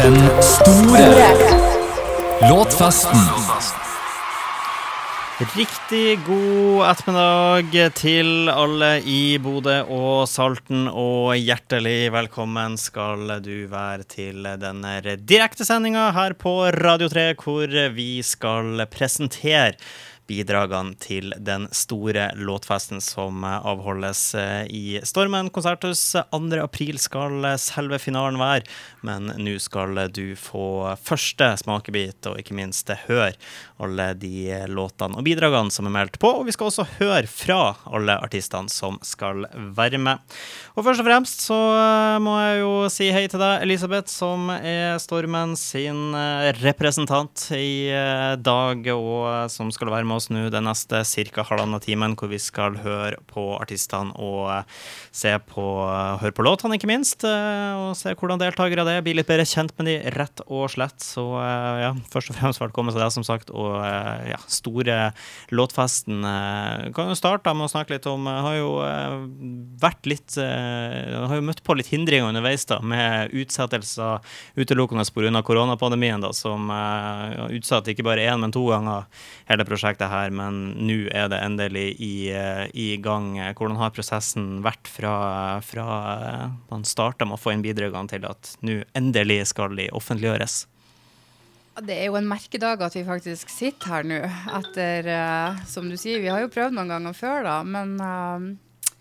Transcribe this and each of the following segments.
Den store låtfesten. Riktig god ettermiddag til alle i Bodø og Salten, og hjertelig velkommen skal du være til denne direktesendinga her på Radio 3, hvor vi skal presentere bidragene til den store låtfesten som avholdes i Stormen konserthus. 2. april skal selve finalen være, men nå skal du få første smakebit, og ikke minst høre alle de låtene og bidragene som er meldt på. Og vi skal også høre fra alle artistene som skal være med. Og først og fremst så må jeg jo si hei til deg, Elisabeth, som er Stormen sin representant i dag, og som skal være med oss nå den neste ca. halvannen timen, hvor vi skal høre på artistene og se på, høre på låtene, ikke minst. Og se hvordan deltakere det er. Bli litt bedre kjent med de, rett og slett. Så ja, først og fremst velkommen til deg, som sagt. Og ja, store låtfesten. Kan jo starte med å snakke litt om Har jo vært litt Har jo møtt på litt hindringer underveis, da, med utsettelser utelukkende pga. koronapandemien, da, som utsatte ikke bare én, men to ganger hele prosjektet her. Men nå er det endelig i, i gang. Hvordan har prosessen vært fra, fra man starta med å få inn bidragene til at nå endelig skal de offentliggjøres? Det er jo en merkedag at vi faktisk sitter her nå. Etter, uh, som du sier, vi har jo prøvd noen ganger før, da. Men uh,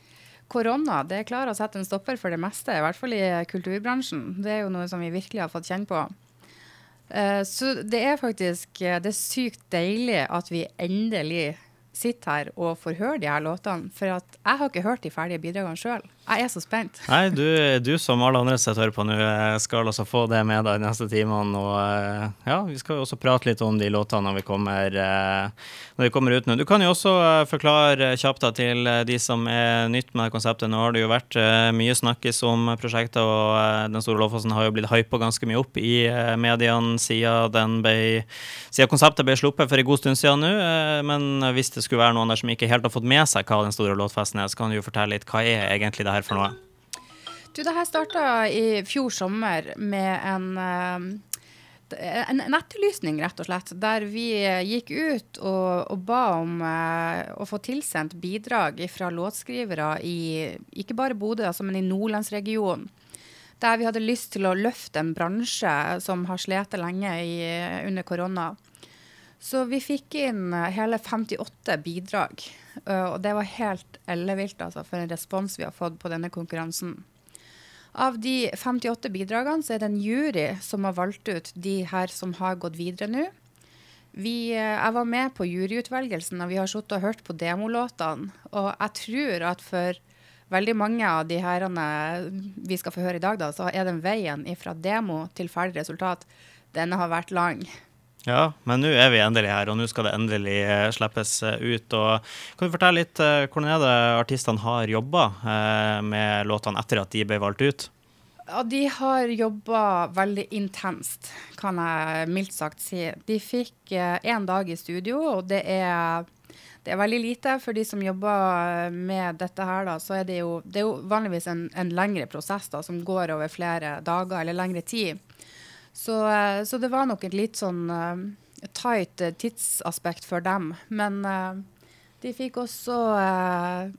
korona det klarer å sette en stopper for det meste. I hvert fall i kulturbransjen. Det er jo noe som vi virkelig har fått kjenne på. Uh, så det er faktisk det er sykt deilig at vi endelig sitter her og får høre de her låtene. For jeg har ikke hørt de ferdige bidragene sjøl. Jeg er så spent. Nei, du, du som alle andre som hører på nå, skal altså få det med deg de neste timene. Og ja, vi skal jo også prate litt om de låtene når vi kommer, når vi kommer ut nå. Du kan jo også forklare kjapt da, til de som er nytt med konseptet. Nå har det jo vært mye snakkes om prosjektet, og Den store låtfasen har jo blitt hypa ganske mye opp i mediene siden, siden konseptet ble sluppet for en god stund siden nå. Men hvis det skulle være noen der som ikke helt har fått med seg hva Den store låtfesten er, så kan du jo fortelle litt hva er egentlig det her for noe? Du, det her starta i fjor sommer med en, en, en etterlysning, rett og slett. Der vi gikk ut og, og ba om eh, å få tilsendt bidrag fra låtskrivere i ikke bare Bodø, altså, men i nordlandsregionen. Der vi hadde lyst til å løfte en bransje som har slitt lenge i, under korona. Så vi fikk inn hele 58 bidrag. Og det var helt ellevilt altså, for en respons vi har fått på denne konkurransen. Av de 58 bidragene så er det en jury som har valgt ut de her som har gått videre nå. Vi, jeg var med på juryutvelgelsen, og vi har sittet og hørt på demolåtene. Og jeg tror at for veldig mange av de herrene vi skal få høre i dag, da, så er den veien fra demo til ferdig resultat, denne har vært lang. Ja, men nå er vi endelig her, og nå skal det endelig slippes ut. Og kan du fortelle litt hvordan er det artistene har jobba med låtene etter at de ble valgt ut? Ja, De har jobba veldig intenst, kan jeg mildt sagt si. De fikk én dag i studio, og det er, det er veldig lite. For de som jobber med dette her, da, så er det jo, det er jo vanligvis en, en lengre prosess da, som går over flere dager eller lengre tid. Så, så, det var nok et litt sånn uh, tight tidsaspekt for dem. Men uh, de fikk også uh,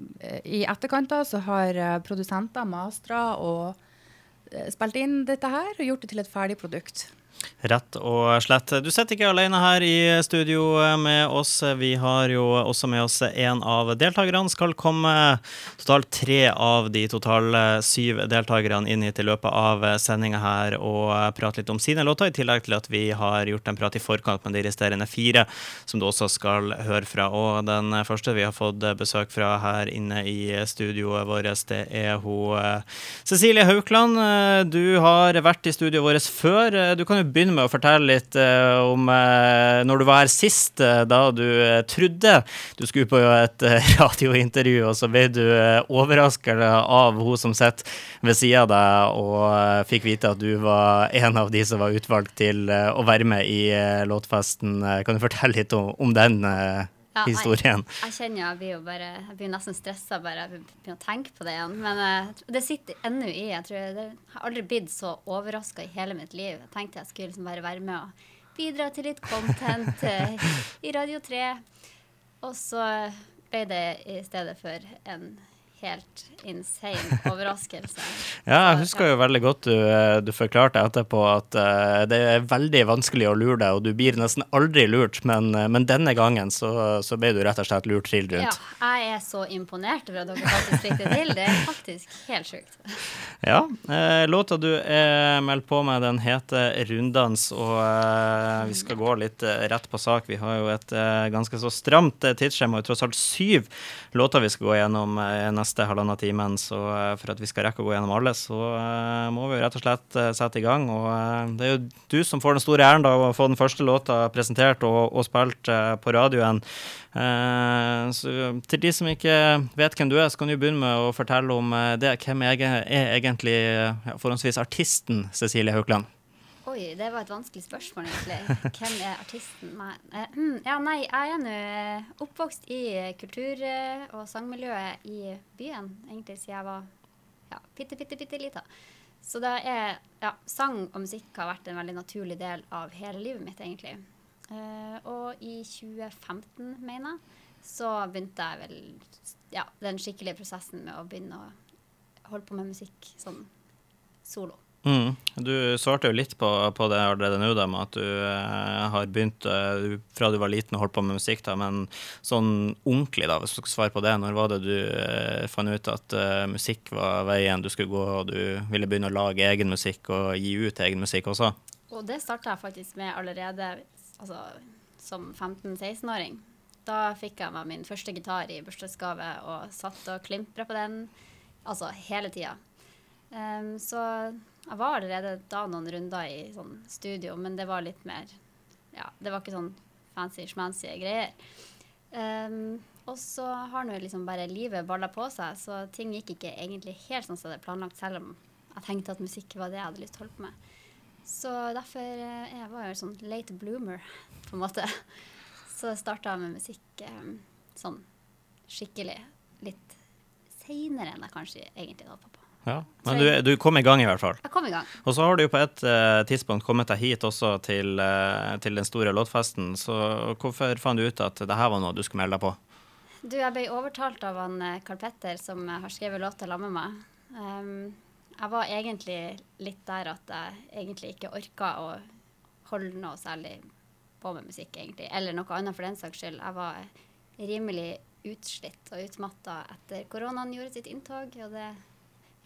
I etterkant da, så har produsenter mastra og spilt inn dette her og gjort det til et ferdig produkt. Rett og slett. Du sitter ikke alene her i studio med oss. Vi har jo også med oss en av deltakerne. Skal komme totalt tre av de totalt syv deltakerne inn hit i løpet av sendinga her og prate litt om sine låter, i tillegg til at vi har gjort en prat i forkant med de resterende fire, som du også skal høre fra. Og den første vi har fått besøk fra her inne i studioet vårt, det er hun Cecilie Haukland. Du har vært i studioet vårt før. Du kan jo begynne med å fortelle litt uh, om uh, når du var her sist, uh, da du trodde du skulle på et radiointervju, og så ble du uh, overraska av hun som sitter ved sida av deg, og fikk vite at du var en av de som var utvalgt til å være med i låtfesten. kan du fortelle litt om, om den Ja, historien. Jeg kjenner jeg blir jo bare Jeg blir nesten stressa bare jeg begynner å tenke på det igjen. Men uh, det sitter ennå i. Jeg tror det har aldri blitt så overraska i hele mitt liv. Jeg tenkte jeg skulle liksom bare være med og bidra til litt content uh, i Radio 3. Og så ble det i stedet for en helt insane overraskelse. Ja, jeg husker jo veldig godt du, eh, du forklarte etterpå at uh, det er veldig vanskelig å lure deg, og du blir nesten aldri lurt, men, eh, men denne gangen så, så ble du rett og slett lurt trill Ja, jeg er så imponert over at dere faktisk fikk det til. Det er faktisk helt sjukt. Ja, Uh, låta du er meldt på med, den heter Runddans, og uh, vi skal gå litt rett på sak. Vi har jo et ganske så stramt tidsskjema, og tross alt syv låter vi skal gå gjennom eh, neste halvannen timen, så eh, for at vi skal rekke å gå gjennom alle, så eh, må vi rett og slett eh, sette i gang. Og det er jo du som får den store æren da, å få den første låta presentert og, og spilt på radioen. Så til de som ikke vet hvem du er, så kan du begynne med å fortelle om det. Hvem er, egentlig forhåndsvis artisten Cecilie Haukland? Oi, det var et vanskelig spørsmål, egentlig. Hvem er artisten? Nei, eh, hmm, ja, nei jeg er nå eh, oppvokst i kultur- eh, og sangmiljøet i byen, egentlig siden jeg var ja, bitte, bitte, bitte lita. Så det er, ja, sang og musikk har vært en veldig naturlig del av hele livet mitt, egentlig. Og i 2015, mener jeg, så begynte jeg vel ja, den skikkelige prosessen med å begynne å holde på med musikk sånn solo. Mm. Du svarte jo litt på, på det allerede nå, da, med at du eh, har begynt eh, fra du var liten og holdt på med musikk, da, men sånn ordentlig, da, hvis du skal svare på det, når var det du eh, fant ut at eh, musikk var veien du skulle gå, og du ville begynne å lage egen musikk og gi ut egen musikk også? Og det starta jeg faktisk med allerede altså, som 15-16-åring. Da fikk jeg meg min første gitar i bursdagsgave og satt og klimpra på den altså hele tida. Em, så jeg var allerede da noen runder i sånn studio, men det var litt mer Ja, det var ikke sånn fancy-schmancy greier. Um, og så har nå liksom bare livet balla på seg, så ting gikk ikke egentlig helt sånn som jeg hadde planlagt, selv om jeg tenkte at musikk var det jeg hadde lyst til å holde på med. Så derfor eh, jeg var jeg sånn late bloomer, på en måte. Så starta jeg med musikk sånn skikkelig litt seinere enn jeg kanskje egentlig hadde. Ja. Men du, du kom i gang, i hvert fall. Jeg kom i gang. Og så har du jo på et uh, tidspunkt kommet deg hit også til, uh, til den store låtfesten, så hvorfor fant du ut at det her var noe du skulle melde deg på? Du, jeg ble overtalt av han eh, Carl Petter, som eh, har skrevet låta sammen med meg. Um, jeg var egentlig litt der at jeg egentlig ikke orka å holde noe særlig på med musikk, egentlig. Eller noe annet for den saks skyld. Jeg var rimelig utslitt og utmatta etter koronaen gjorde sitt inntog, og det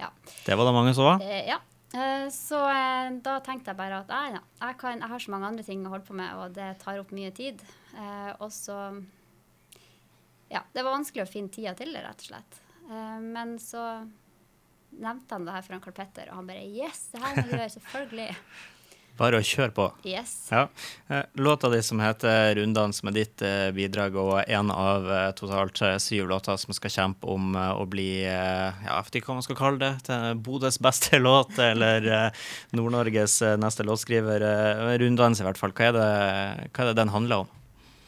Ja. Det var det mange var. Eh, ja. Eh, så eh, da tenkte jeg bare at jeg, jeg, kan, jeg har så mange andre ting å holde på med, og det tar opp mye tid. Eh, og så Ja, det var vanskelig å finne tida til det, rett og slett. Eh, men så nevnte han det her for Karl Petter, og han bare Yes, det her må du gjøre, selvfølgelig. Bare å kjøre på. Yes. Ja. Eh, Låta di som heter 'Runddans' med ditt eh, bidrag, og en av eh, totalt syv låter som skal kjempe om å bli ja, Jeg vet ikke hva man skal kalle det. til Bodøs beste låt, eller Nord-Norges neste låtskriver. 'Runddans', i hvert fall. Hva er, det, hva er det den handler om?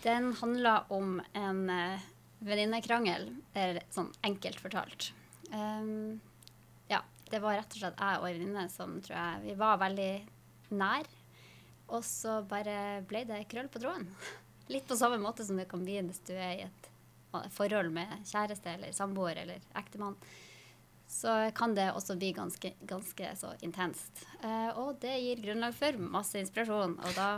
Den handler om en venninnekrangel, sånn enkelt fortalt. Um, ja, det var rett og slett jeg og ei venninne som tror jeg Vi var veldig nær. Og så bare ble det krøll på tråden. Litt på samme måte som det kan bli hvis du er i et forhold med kjæreste eller samboer eller ektemann. Så kan det også bli ganske, ganske så intenst. Eh, og det gir grunnlag for masse inspirasjon, og da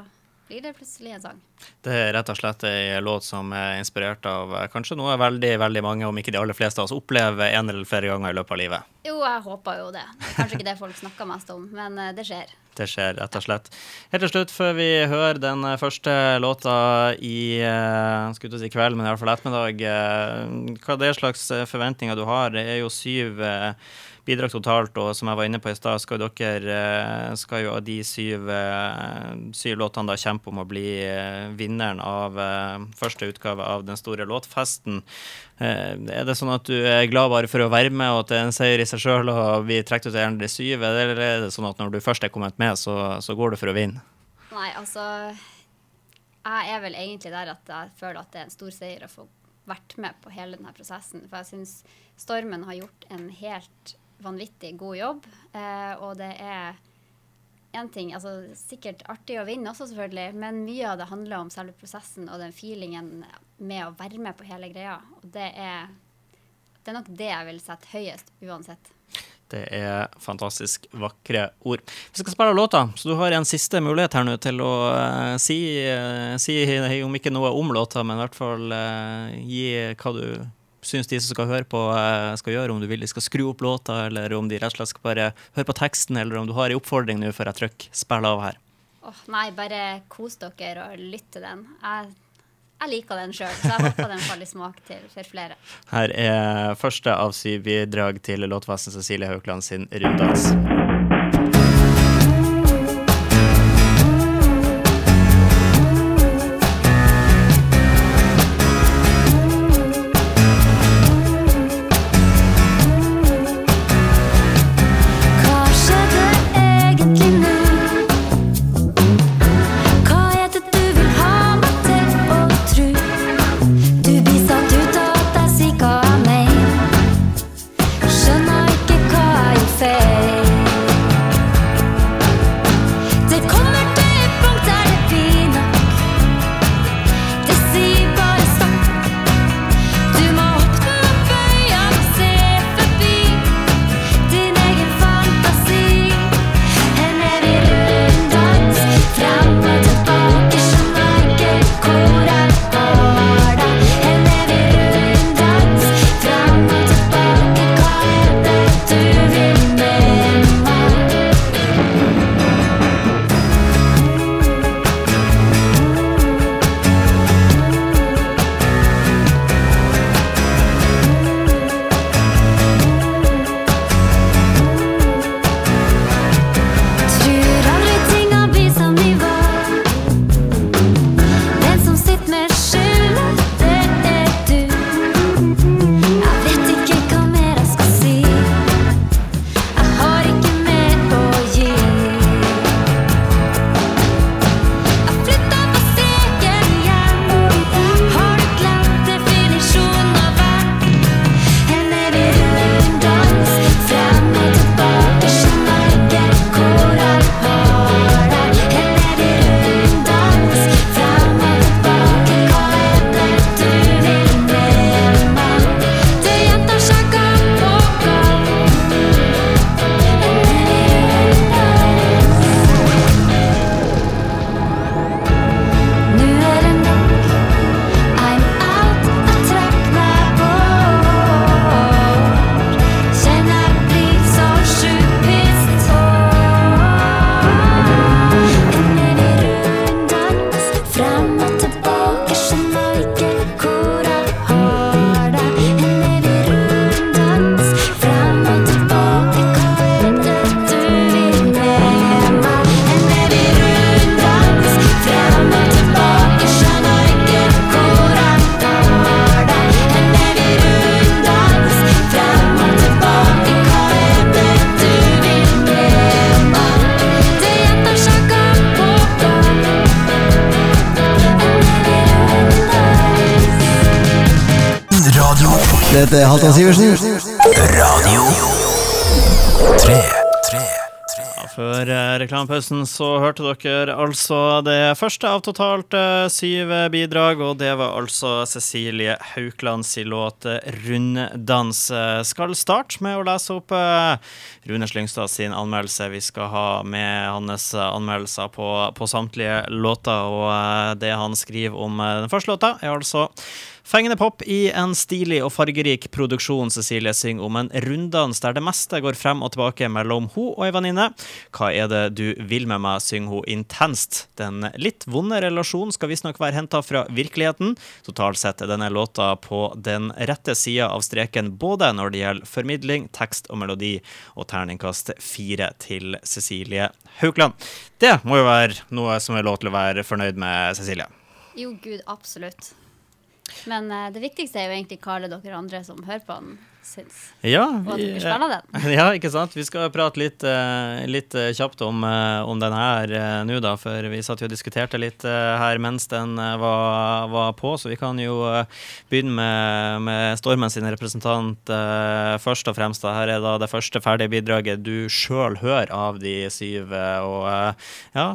blir det plutselig en sang. Det er rett og slett ei låt som er inspirert av eh, kanskje noe veldig veldig mange, om ikke de aller fleste av oss, opplever en eller flere ganger i løpet av livet. Jo, jeg håper jo det. Er kanskje ikke det folk snakker mest om, men eh, det skjer. Det skjer, rett og slett. Helt til slutt, før vi hører den eh, første låta i til si kveld, men i hvert fall ettermiddag, hva hva det er slags forventninger du har? Det er jo syv bidrag totalt, og som jeg var inne på i stad, skal jo dere eh, skal jo av de syv, eh, syv låtene da kjempe om å bli eh, vinneren av første utgave av den store låtfesten. Er det sånn at du er glad bare for å være med, og at det er en seier i seg sjøl og vi trekker ut av de syv, eller er det sånn at når du først er kommet med, så, så går du for å vinne? Nei, altså jeg er vel egentlig der at jeg føler at det er en stor seier å få vært med på hele denne prosessen. For jeg syns Stormen har gjort en helt vanvittig god jobb. Eh, og det er en ting, altså Sikkert artig å vinne også, selvfølgelig, men mye av det handler om selve prosessen og den feelingen med å være med på hele greia. Og det er, det er nok det jeg vil sette høyest uansett. Det er fantastisk vakre ord. Vi skal spille låta, så du har en siste mulighet her nå til å uh, si, uh, si, om ikke noe om låta, men i hvert fall uh, gi hva du syns de som skal høre på, skal gjøre. Om du vil de skal skru opp låta, eller om de rett og slett skal bare høre på teksten, eller om du har en oppfordring nå før jeg trykker spill av her. Åh, oh, Nei, bare kos dere og lytt til den. Jeg jeg liker den sjøl, så jeg håper den faller i smak til for flere. Her er første av syv bidrag til låtfesten Cecilie Haukland sin runddans. Reklamepausen så hørte dere altså det første av totalt uh, syv bidrag, og det var altså Cecilie Hauklands låt eh, 'Runddans'. Skal starte med å lese opp Rune Slyngstad sin anmeldelse. Vi skal ha med hans anmeldelser på, på samtlige låter, og det han skriver om den første låta, er altså Fengende pop i en stilig og fargerik produksjon. Cecilie synger om en runddans der det meste går frem og tilbake mellom hun og ei venninne. Hva er det du vil med meg, synger hun intenst. Den litt vonde relasjonen skal visstnok være henta fra virkeligheten. Totalt sett er denne låta på den rette sida av streken både når det gjelder formidling, tekst og melodi, og terningkast fire til Cecilie Haukland. Det må jo være noe som er lov til å være fornøyd med, Cecilie? Jo, gud, absolutt. Men uh, det viktigste er jo egentlig hva alle dere andre som hører på den, syns. Ja, Og at ja, ikke sant. Vi skal prate litt, eh, litt eh, kjapt om, eh, om den her nå, da. For vi satt jo og diskuterte litt her mens den var, var på, så vi kan jo begynne med, med Stormen sin representant først og fremst. Da. Her er da det første ferdige bidraget du sjøl hører av de syv. og ja,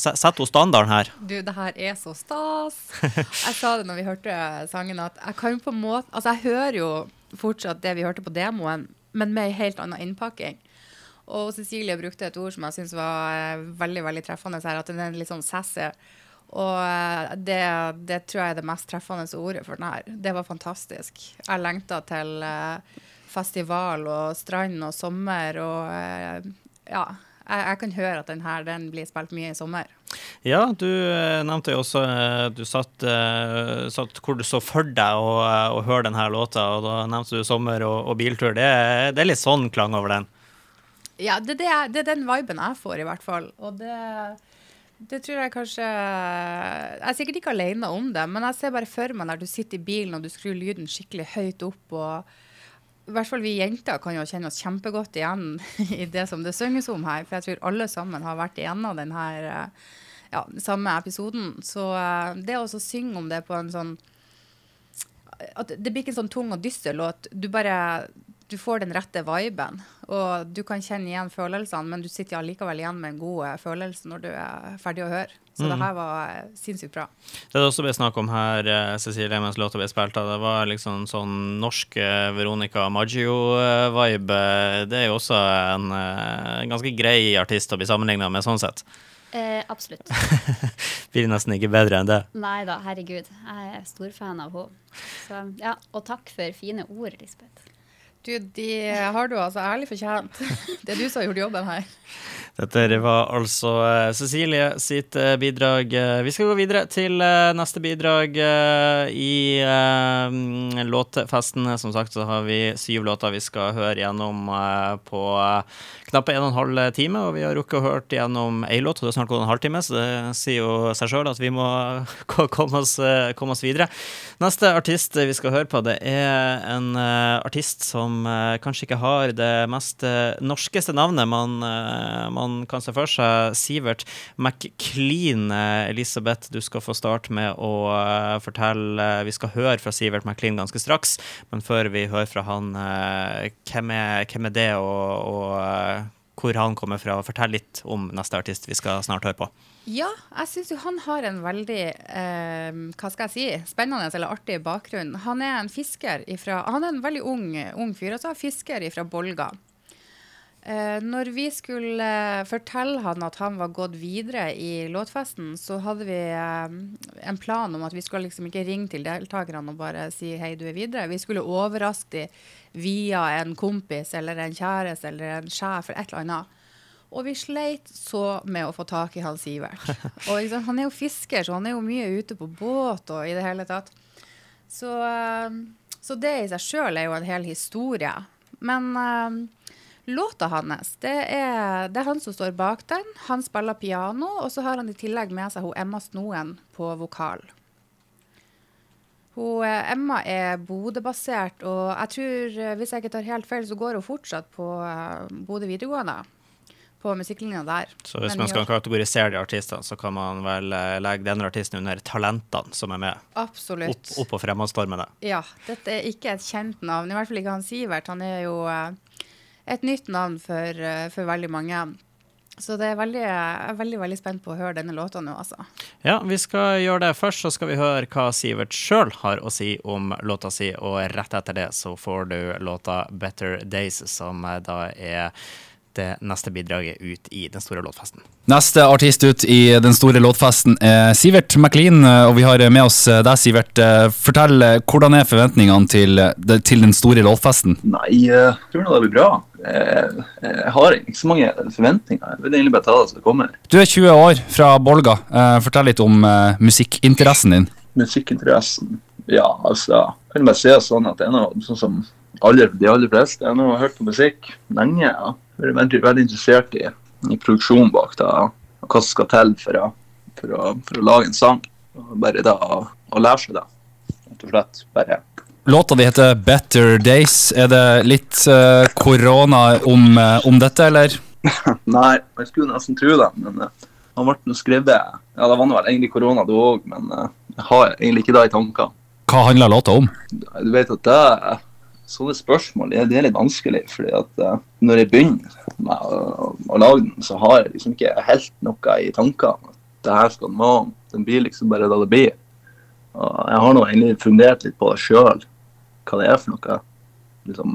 sett henne standarden her? Du, det her er så stas. Jeg sa det når vi hørte sangen, at jeg kan på en måte Altså, jeg hører jo fortsatt det vi hørte på demoen, men med ei helt annen innpakking. Og Cecilie brukte et ord som jeg syns var eh, veldig veldig treffende her, at den er litt sånn sassy. Og eh, det, det tror jeg er det mest treffende ordet for den her. Det var fantastisk. Jeg lengta til eh, festival og strand og sommer og ja. Jeg, jeg kan høre at den her den blir spilt mye i sommer. Ja, du eh, nevnte jo også eh, Du satt, eh, satt hvor du så for deg å, å høre denne låta, og da nevnte du sommer og, og biltur. Det, det er litt sånn klang over den. Ja, det, det, er, det er den viben jeg får, i hvert fall. Og det, det tror jeg kanskje Jeg er sikkert ikke alene om det, men jeg ser bare for meg når du sitter i bilen og du skrur lyden skikkelig høyt opp. og i hvert fall vi jenter kan jo kjenne oss kjempegodt igjen i det som det synges om her. For jeg tror alle sammen har vært igjennom den her eh, ja, samme episoden. Så eh, det å synge om det på en sånn at Det blir ikke en sånn tung og dyster låt. Du bare du får den rette viben. Og du kan kjenne igjen følelsene, men du sitter allikevel igjen med en god følelse når du er ferdig å høre. Så det her var eh, sinnssykt bra. Det det også ble snakk om her, eh, Cecilie, mens låta ble spilt, av, det var liksom sånn norsk eh, Veronica Maggio-vibe. Det er jo også en en ganske grei artist å bli sammenligna med, sånn sett. Eh, absolutt. Blir nesten ikke bedre enn det. Nei da, herregud. Jeg er storfan av henne. Så ja, og takk for fine ord, Lisbeth. Du, de har du altså ærlig fortjent. Det er du som har gjort jobben her. Dette var altså eh, Cecilie sitt eh, bidrag. Eh, Vi skal gå videre til neste bidrag i låtfesten. Som sagt så har vi syv låter vi skal høre gjennom på knappe en og en halv time. Og vi har rukket å hørt gjennom ei låt, og det er snart gått en halvtime, så det sier jo seg sjøl at vi må komme oss, komme oss videre. Neste artist vi skal høre på, det er en artist som eh, kanskje ikke har det mest eh, norskeste navnet man, eh, man kan se for seg. Sivert McLean. Elisabeth, du skal få starte med å fortelle Vi skal høre fra Sivert McLean ganske straks, men før vi hører fra han, hvem, er, hvem er det, og, og hvor han kommer fra? Fortell litt om neste artist vi skal snart høre på. Ja, jeg syns jo han har en veldig eh, hva skal jeg si, spennende eller artig bakgrunn. Han er en fisker ifra Han er en veldig ung, ung fyr, altså fisker fra Bolga. Eh, når vi skulle fortelle han at han var gått videre i låtfesten, så hadde vi eh, en plan om at vi skulle liksom ikke ringe til deltakerne og bare si hei, du er videre. Vi skulle overraske dem via en kompis eller en kjæreste eller en sjef eller et eller annet. Og vi sleit så med å få tak i han Sivert. Og liksom, han er jo fisker, så han er jo mye ute på båt og i det hele tatt. Så, eh, så det i seg sjøl er jo en hel historie. Men uh, låta hans, det er, det er han som står bak den. Han spiller piano, og så har han i tillegg med seg hun Emma Snoen på vokal. Hun, eh, Emma er Bodø-basert, og jeg tror, hvis jeg ikke tar helt feil, så går hun fortsatt på Bodø videregående. På musikklinja der. Så hvis man skal kategorisere de artistene, så kan man vel eh, legge denne artisten under talentene som er med. Opp, Absolutt. opp på fremadstormene. Ja, dette er ikke et kjent navn. I hvert fall ikke han Sivert. Han er jo eh, et nytt navn for, eh, for veldig mange. Så det er veldig, jeg er veldig veldig spent på å høre denne låta nå, altså. Ja, vi skal gjøre det først, så skal vi høre hva Sivert sjøl har å si om låta si, og rett etter det så får du låta 'Better Days', som da er det neste bidraget ut i den store låtfesten. Neste artist ut i den store låtfesten er Sivert McLean, og vi har med oss deg, Sivert. Eh, Fortell, eh, hvordan er forventningene til, eh, til den store låtfesten? Nei, jeg tror nå det blir bra. Jeg, jeg har ikke så mange forventninger. Jeg vil egentlig bare ta det som det kommer. Du er 20 år fra Bolga. Eh, Fortell litt om eh, musikkinteressen din. Musikkinteressen Ja, altså vil bare si det sånn at det er noe sånn som aller, de aller fleste. Jeg har hørt på musikk lenge. Ja. Er veldig, veldig interessert i, i produksjonen bak det, og hva som skal til for å, for å, for å lage en sang. Og bare da å, å lære seg det. Rett og slett. Bare Låta di heter Better Days. Er det litt eh, korona om, uh, om dette, eller? Nei, jeg skulle nesten tro det, men uh, han ble skrevet Ja, det var vel egentlig korona, det òg, men jeg har egentlig ikke det i tankene. Hva handler låta om? Du vet at det Sånne spørsmål det, det er litt vanskelig, fordi at uh, når jeg begynner med å, å lage den, så har jeg liksom ikke helt noe i tankene. Det her skal den være. Den blir liksom bare det det blir. Og jeg har nå egentlig fundert litt på det sjøl, hva det er for noe. Liksom,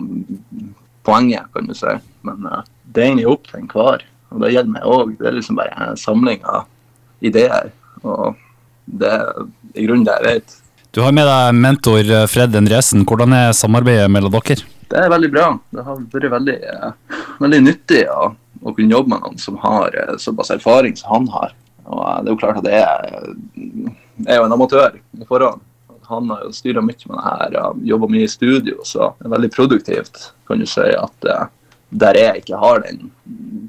poenget, kan du si. Men uh, det er egentlig opp til enhver. Og det gjelder meg òg. Det er liksom bare en samling av ideer. Og det er i grunnen det jeg vet. Du har med deg mentor eh, Fred Endresen. Hvordan er samarbeidet mellom dere? Det er veldig bra. Det har vært veldig, eh, veldig nyttig å, å kunne jobbe med noen som har eh, såpass erfaring som han har. Og det er jo klart at jeg er, jeg er jo en amatør i forhånd. Han har jo styra mye med det her, jobba mye i studio, så det er veldig produktivt, kan du si. at Der jeg ikke har den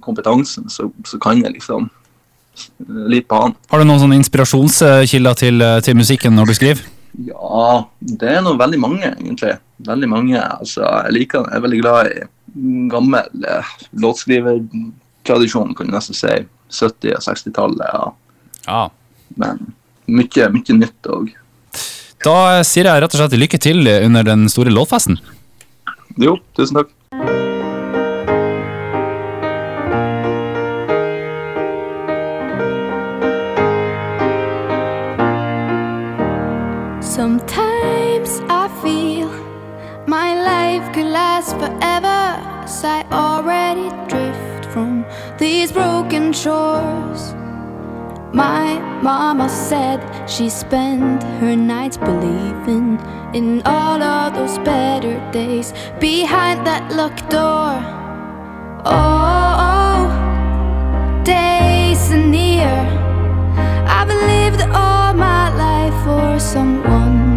kompetansen, så, så kan jeg liksom litt på han. Har du noen sånne inspirasjonskilder til, til musikken når du skriver? Ja, det er nå veldig mange, egentlig. Veldig mange. Altså, jeg liker Jeg er veldig glad i gammel eh, låtskrivertradisjon, kan du nesten si. 70- og 60-tallet. Ja. Ja. Men mye, mye nytt òg. Da sier jeg rett og slett lykke til under den store låtfesten. Jo, tusen takk. As I already drift from these broken shores. My mama said she spent her nights believing in all of those better days behind that locked door. Oh, days are near. I've lived all my life for someone.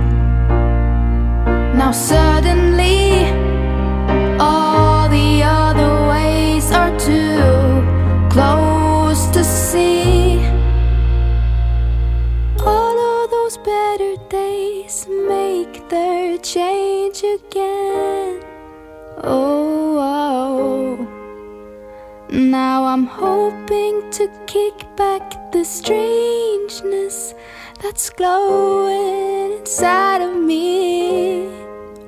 Now suddenly, again. Oh, oh, oh. Now I'm hoping to kick back the strangeness that's glowing inside of me.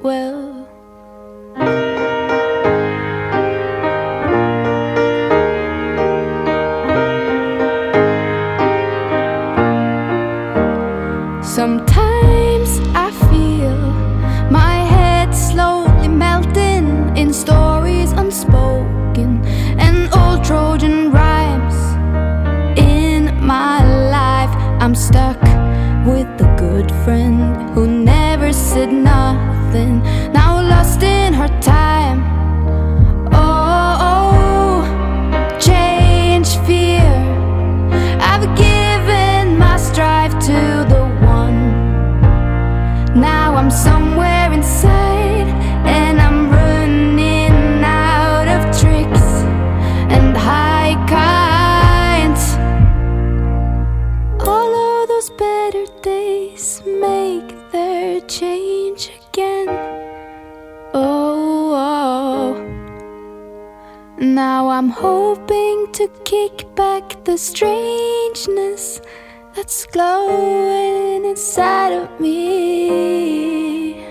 Well, hoping to kick back the strangeness that's glowing inside of me.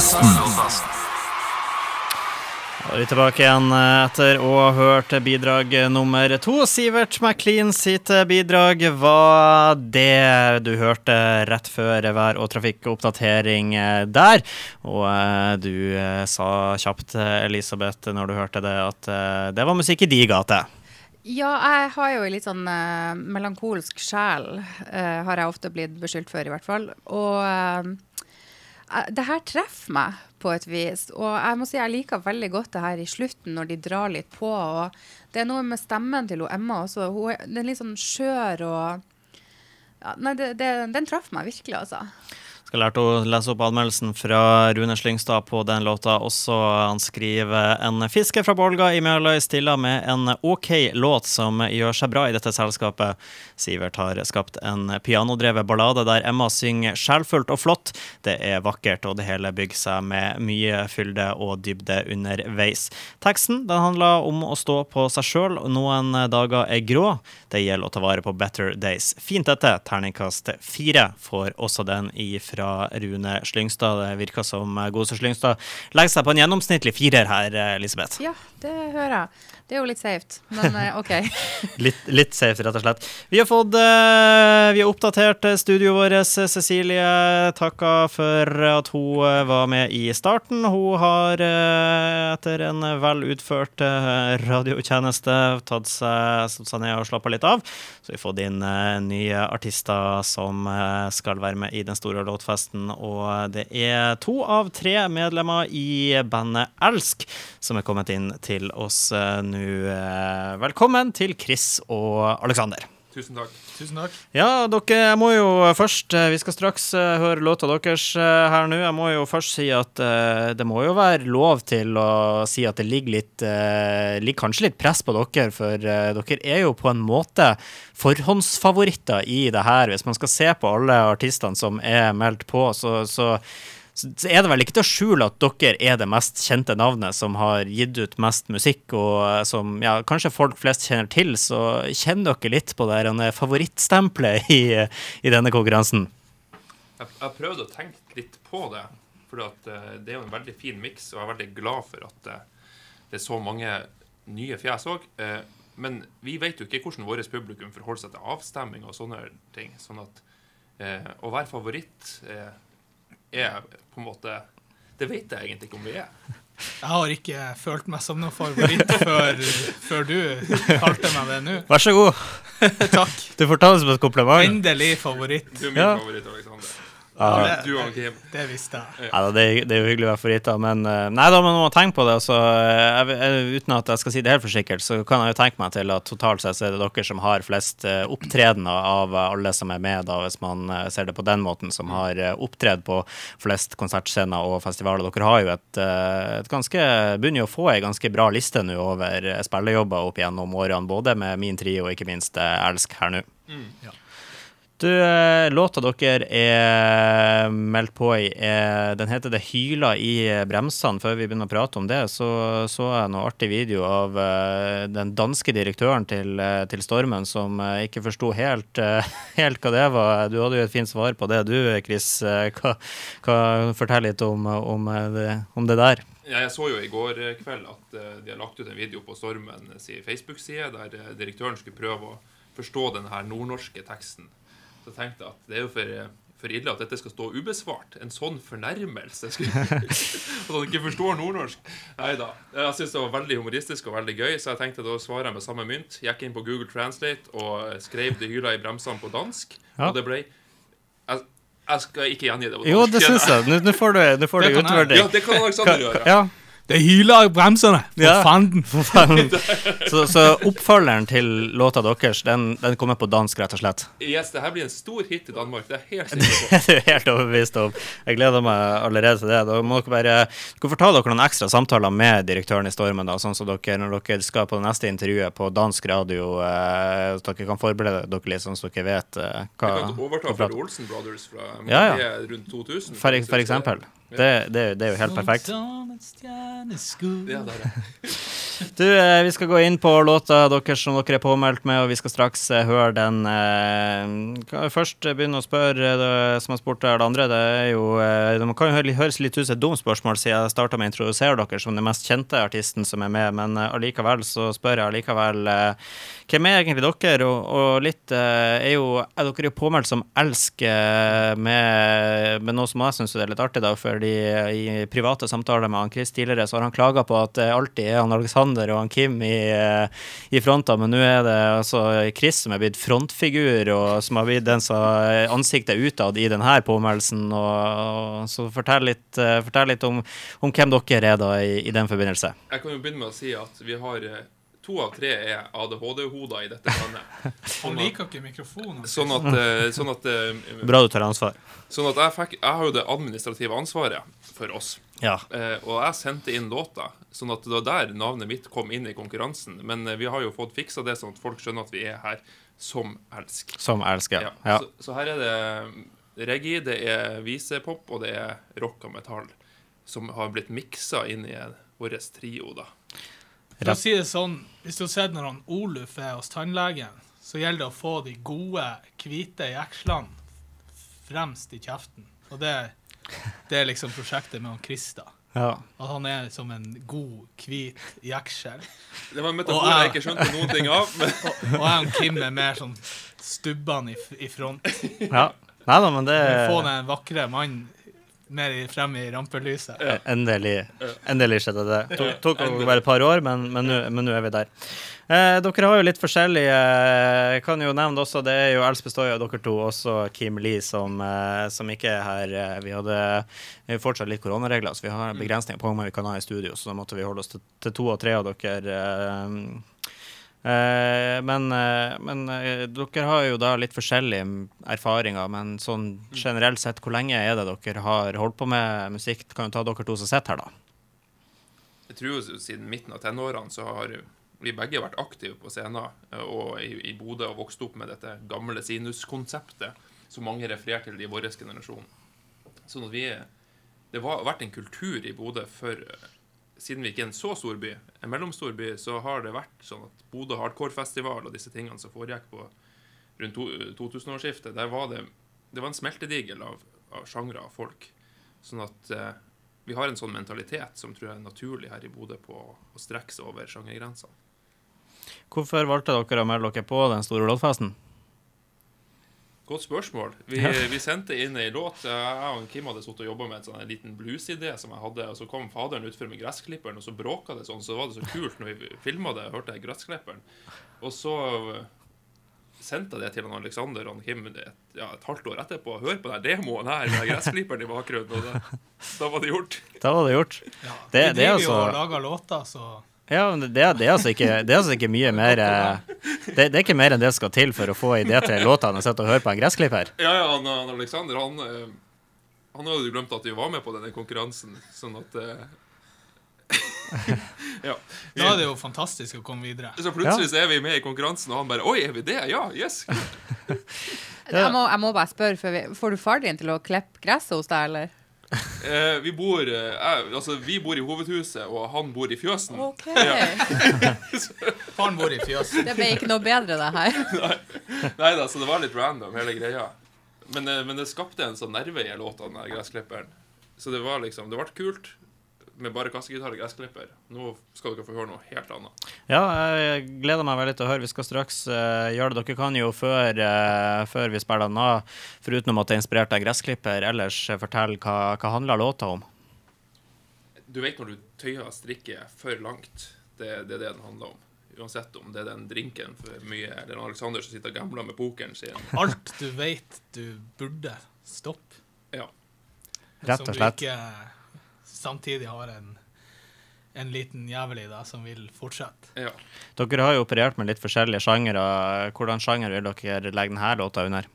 Da er vi tilbake igjen eh, etter å ha hørt bidrag nummer to. Sivert McLean sitt bidrag var det du hørte rett før vær- og trafikkoppdatering eh, der. Og eh, du sa kjapt, Elisabeth, når du hørte det, at det var musikk i de gate. Ja, jeg har jo en litt sånn uh, melankolsk sjel, uh, har jeg ofte blitt beskyldt for, i hvert fall. Og eh, det her treffer meg på et vis. Og jeg må si jeg liker veldig godt det her i slutten, når de drar litt på. Og det er noe med stemmen til Emma også. Hun er, den er litt sånn skjør og ja, Nei, det, det, den traff meg virkelig, altså. Skal lære å lese opp anmeldelsen fra Rune Slyngstad på den låta også. Han skriver en fisker fra Bolga i Mjøløy stiller med en OK låt som gjør seg bra i dette selskapet. Sivert har skapt en pianodrevet ballade der Emma synger sjelfullt og flott. Det er vakkert, og det hele bygger seg med mye fylde og dybde underveis. Teksten den handler om å stå på seg sjøl. Noen dager er grå. Det gjelder å ta vare på better days. Fint dette. Terningkast fire får også den ifra Rune Slyngstad. Det virker som Gose Slyngstad legger seg på en gjennomsnittlig firer her, Elisabeth. Ja, det hører jeg. Det er jo litt safe, men eh, OK. Litt, litt safe, rett og slett. Vi har fått eh, Vi har oppdatert studioet vårt. Cecilie takka for at hun eh, var med i starten. Hun har etter en vel utført radiotjeneste tatt seg, satt seg ned og slappa litt av. Så vi har fått inn nye artister som skal være med i den store låtfesten. Og det er to av tre medlemmer i bandet Elsk som er kommet inn til oss eh, nå. Eh, Velkommen til Chris og Aleksander. Tusen takk. Tusen takk. Ja, dere, jeg må jo først eh, Vi skal straks eh, høre låta deres her nå. Jeg må jo først si at det må jo være lov til å si at det ligger litt Ligger kanskje litt press på dere, for dere er jo på en måte forhåndsfavoritter i det her. Hvis man skal se på alle artistene som er meldt på, så, så så er det vel ikke til å skjule at dere er det mest kjente navnet som har gitt ut mest musikk, og eh, som ja, kanskje folk flest kjenner til. Så kjenner dere litt på det her favorittstempelet i, i denne konkurransen? Jeg har prøvd å tenke litt på det. For eh, det er jo en veldig fin miks, og jeg er veldig glad for at eh, det er så mange nye fjes òg. men vi vet jo ikke hvordan vårt publikum forholder seg til avstemming og sånne ting. Sånn at å være favoritt er på en måte Det vet jeg egentlig ikke om vi er. Jeg har ikke følt meg som noen favoritt før, før du kalte meg det nå. Vær så god. Takk. Du får ta det som et kompliment. Endelig favoritt. Du er min Ja. favoritt, Alexander. Ja. Du og Kim. Det visste jeg. Ja, da, det, er- det er jo hyggelig å være favoritter, men eh, Nei da, men når man tenker på det, så eh, jeg, jeg, Uten at jeg skal si det helt for sikkert, så kan jeg jo tenke meg til at totalt sett så er det dere som har flest uh, opptredener av alle som er med, da, hvis man eh, ser det på den måten, som har uh, opptredd på flest konsertscener og festivaler. Dere har jo et, eh, et ganske Begynner jo å få ei ganske bra liste nå over eh, spillejobber opp gjennom årene, både med min trio og ikke minst eh, Elsk her nå. Du, eh, låta dere er meldt på i, er, den heter 'Det hyla i bremsene'. Før vi begynner å prate om det, så så jeg noe artig video av eh, den danske direktøren til, eh, til Stormen som eh, ikke forsto helt, eh, helt hva det var. Du hadde jo et fint svar på det, du Chris. Eh, Hva, hva, fortell litt om, om, eh, det, om det der. Ja, jeg så jo i går kveld at eh, de har lagt ut en video på Stormen sin Facebook-side der eh, direktøren skulle prøve å forstå den her nordnorske teksten. Så tenkte jeg at det er jo for, eh, for ille at dette skal stå ubesvart. En sånn fornærmelse. skulle- At han ikke forstår nordnorsk. Nei da. Jeg syntes det var veldig humoristisk og veldig gøy, så jeg tenkte da svarer jeg med samme mynt. Gikk inn på Google Translate og skrev 'Det hyla i bremsene' på dansk. Ja. Og det ble jeg, jeg skal ikke gjengi det på dansk. Jo, det syns jeg. Nå får du, nå får Det du kan Ja, det kan Alexander gjøre. Ja, Det hyler i bremsene! For Ja. fanden! For fanden. Så, så oppfølgeren til låta deres, den, den kommer på dansk, rett og slett? Yes, det her blir en stor hit i Danmark. Det er helt sikkert. Det er helt overbevist om. Jeg gleder meg allerede til det. Da må dere bare dere får ta dere noen ekstra samtaler med direktøren i Stormen, da, sånn som dere når dere skal på det neste intervjuet på dansk radio, eh, så dere kan forberede dere litt, sånn at dere vet eh, hva Vi kan overta for Olsen Brothers fra Ja, ja. rundt 2000. For, for eksempel. Det, det, det er jo helt perfekt. Du, eh, vi skal gå inn på låta deres som dere er påmeldt med, og vi skal straks eh, høre den. Eh, kan jeg først begynne å spørre det som har spurt det andre. Det er jo Det kan jo høres litt ut som et dumt spørsmål siden jeg starta med å introdusere dere som den mest kjente artisten som er med, men allikevel så spør jeg allikevel hvem er egentlig dere? Og, og litt eh, er jo Er dere jo påmeldt som elsker med, med noe som jeg syns er litt artig, da, fordi i private samtaler med han Chris tidligere, så har han klaga på at det alltid er han Alexander og han Kim i, eh, i fronta, men nå er det altså Chris som er blitt frontfigur, og som har blitt den som ansiktet utad i denne påmeldelsen. Og, og, så fortell litt, eh, fortell litt om, om hvem dere er da i, i den forbindelse. Jeg kan jo begynne med å si at vi har eh, to av tre er ADHD-hoder i dette landet. Han liker ikke mikrofonen. Sånn at, eh, sånn at, eh, Bra du tar ansvar. sånn at jeg, fikk, jeg har jo det administrative ansvaret for oss. Ja. Eh, og jeg sendte inn låta, sånn at det var der navnet mitt kom inn i konkurransen. Men eh, vi har jo fått fiksa det, sånn at folk skjønner at vi er her som elsk. Som elsker. Ja. Ja. Så, så her er det reggae, det er visepop, og det er rock og metall. Som har blitt miksa inn i vår trio, da. For å si det sånn, Hvis du har sett når han Oluf er hos tannlegen, så gjelder det å få de gode, hvite jekslene fremst i kjeften. Og det, det er liksom prosjektet med han Krista. Ja. At han er som en god, hvit jeksel. Det var en Og metafor jeg- jeg ikke skjønte noen ting av. Men Og jeg og Kim er mer sånn stubbene i, i front. ja. Nei da, men det Få den vakre mannen mer i- frem i rampelyset. Endelig, endelig skjedde det. Tok, tok jo bare et par år, men, men nå er vi der. Eh, dere har jo litt forskjellige Jeg kan jo nevne også, det er jo Else består jo av dere to, også Kim Lee, som, eh, som ikke er her. Eh, Vi hadde vi har fortsatt litt koronaregler, så vi har begrensninger på hvor mange vi kan ha i studio, så da måtte vi holde oss til, til to og tre av dere. Eh, eh, men eh, men eh, dere har jo da litt forskjellige erfaringer, men sånn generelt sett, hvor lenge er det dere har holdt på med musikk? Kan jo ta dere to som sitter her, da. jeg tror jo siden midten av tenårene så har vi begge vært aktive på scenen eh, og i, i Bodø og vokst opp med dette gamle sinuskonseptet som mange refererer til i vår generasjon. Sånn at vi Det har vært en kultur i Bodø for eh, Siden vi ikke er en så stor by, en mellomstor by, så har det vært sånn at Bodø Hardcore-festival og disse tingene som foregikk på rundt 2000-årsskiftet, der var det Det var en smeltedigel av, av sjangre av folk. Sånn at eh, vi har en sånn mentalitet som tror jeg er naturlig her i Bodø på å, strekke seg over sjangergrensene. Hvorfor valgte dere å melde dere på den store låtfesten? Godt spørsmål. Vi, vi sendte inn ei låt. Jeg og Kim hadde sittet og jobba med en sånn en liten bluesidé som jeg hadde, og så kom faderen utfor med gressklipperen, og så bråka det sånn, så var det så kult når vi filma det, hørte jeg gressklipperen. Og så eh, sendte jeg det til han Alexander og han Kim et, ja, et halvt år etterpå. Hør på den demoen her med gressklipperen i bakgrunnen. Og det, da var det gjort. Da var det gjort. Ja, Det- det, det er driver jo altså- og lager låter, så Ja, men det, det, er altså ikke, det er altså ikke mye mer eh, det, det er ikke mer enn det skal til for å få idé til låta enn å sitte og høre på en gressklipper. Ja, ja, han, han Alexander, han eh, Han hadde jo glemt at vi var med på denne konkurransen, sånn at eh, Ja. da er det jo fantastisk å komme videre. Så plutselig så er vi med i konkurransen, og han bare Oi, er vi det? Ja, yes. Jeg, må, jeg må bare spørre, før vi, får du far din til å klippe gresset hos deg, eller? Eh, vi bor eh, Altså, vi bor i hovedhuset, og han bor i fjøsen. OK. Faren bor i fjøsen. Det ble ikke noe bedre, det her. Nei da, så det var litt random, hele greia. Men, eh, men det skapte en sånn nerve i låta, den der gressklipperen. Så det var liksom Det ble kult med bare kassegitar og gressklipper. Nå skal dere få høre noe helt annet. Ja, jeg gleder meg veldig til å høre. Vi skal straks uh, gjøre det. Dere kan jo før, uh, før vi spiller den av, foruten at det er inspirert av gressklipper, ellers fortell hva, hva handler låta om. Du vet når du tøyer strikket for langt. Det, det er det den handler om. Uansett om det er den drinken for mye, eller Alexander som sitter og gambler med pokeren sin. Alt du vet du burde stoppe. Ja. Rett og slett. Som du ikke samtidig har en, en liten jævel i deg som vil fortsette. ja. Dere har jo operert med litt forskjellige sjangere. Hvordan sjanger vil dere legge denne låta under?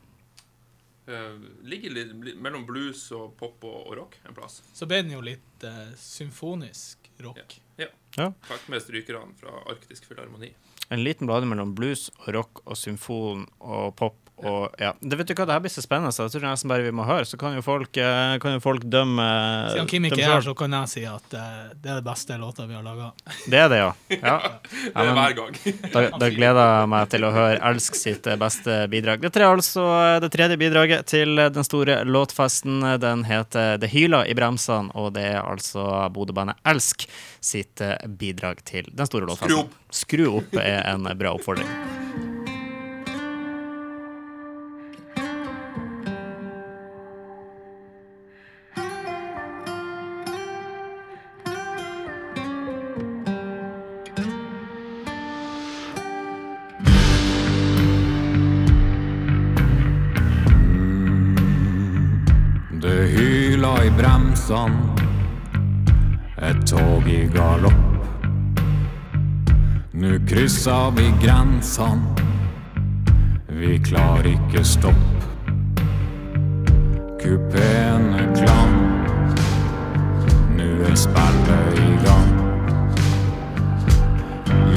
Uh, ligger litt, litt mellom blues og pop og, og rock en plass. Så ble den jo litt uh, symfonisk rock. Ja. Ja. Fikk med strykerne fra Arktisk Filharmoni. En liten blanding mellom blues og rock og symfon og pop Og ja, det vet du hva, det her blir så spennende, så jeg tror nesten bare vi må høre. Så kan jo folk, eh, kan jo folk dømme Siden Kim ikke er her, så kan jeg si at uh, det er det beste låta vi har laga. Det er det, ja. ja. Det er hver gang. Da, da gleder jeg meg til å høre Elsk sitt eh, beste bidrag. Det er altså det tredje bidraget til den store låtfesten. Den heter Det hyler i bremsene, og det er altså Bodø-bandet Elsk sitt bidrag til den store låtfesten. Skru opp. Skru opp er en bra oppfordring. I et tog i galopp. Nå kryssa vi grensene, vi klarer ikke stopp. Kupeen er klam, nå er spillet i gang.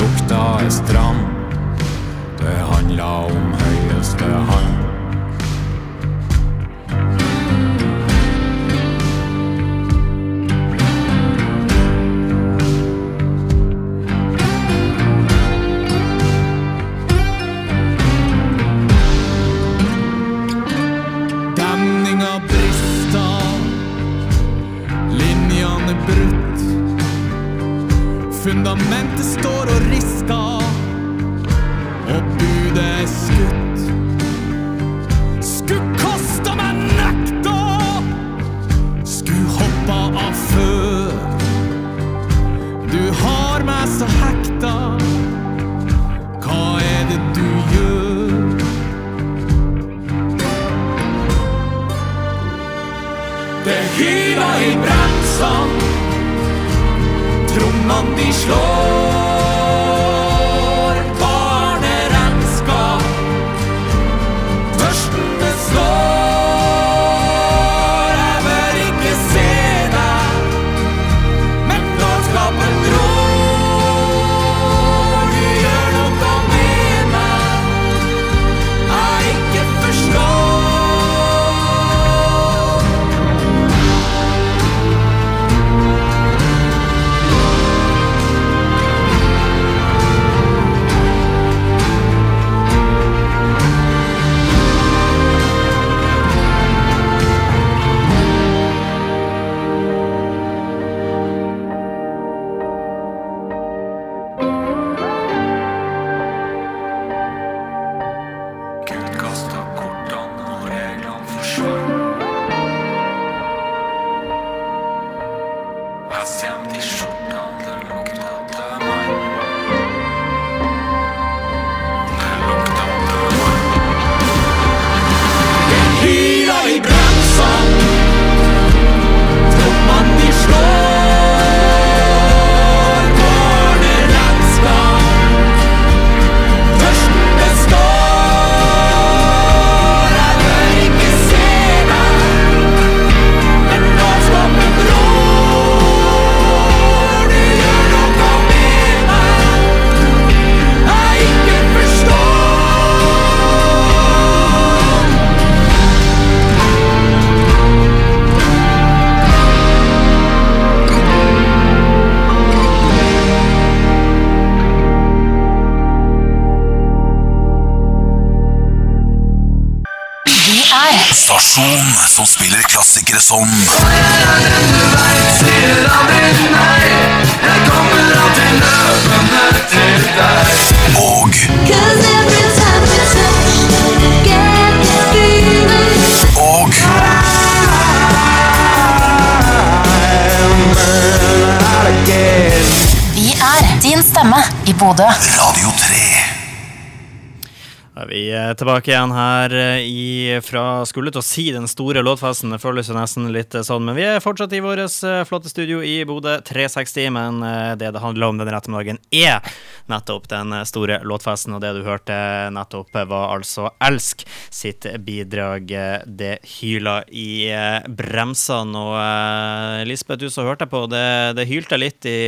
Lukta er stram, det handla om høyeste hand. Fundamentet står og rister, i Bodø. Radio 3. Da er vi eh, tilbake igjen her eh, i, fra skulle til å si den store låtfesten. Det føles jo nesten litt eh, sånn, men vi er fortsatt i vårt eh, flotte studio i Bodø 360. Men det det handler om denne ettermiddagen, er nettopp den store låtfesten. Og det du hørte nettopp, var altså Elsk sitt bidrag 'Det hyla i bremsene'. Og Lisbeth, du som hørte på, det, det hylte litt i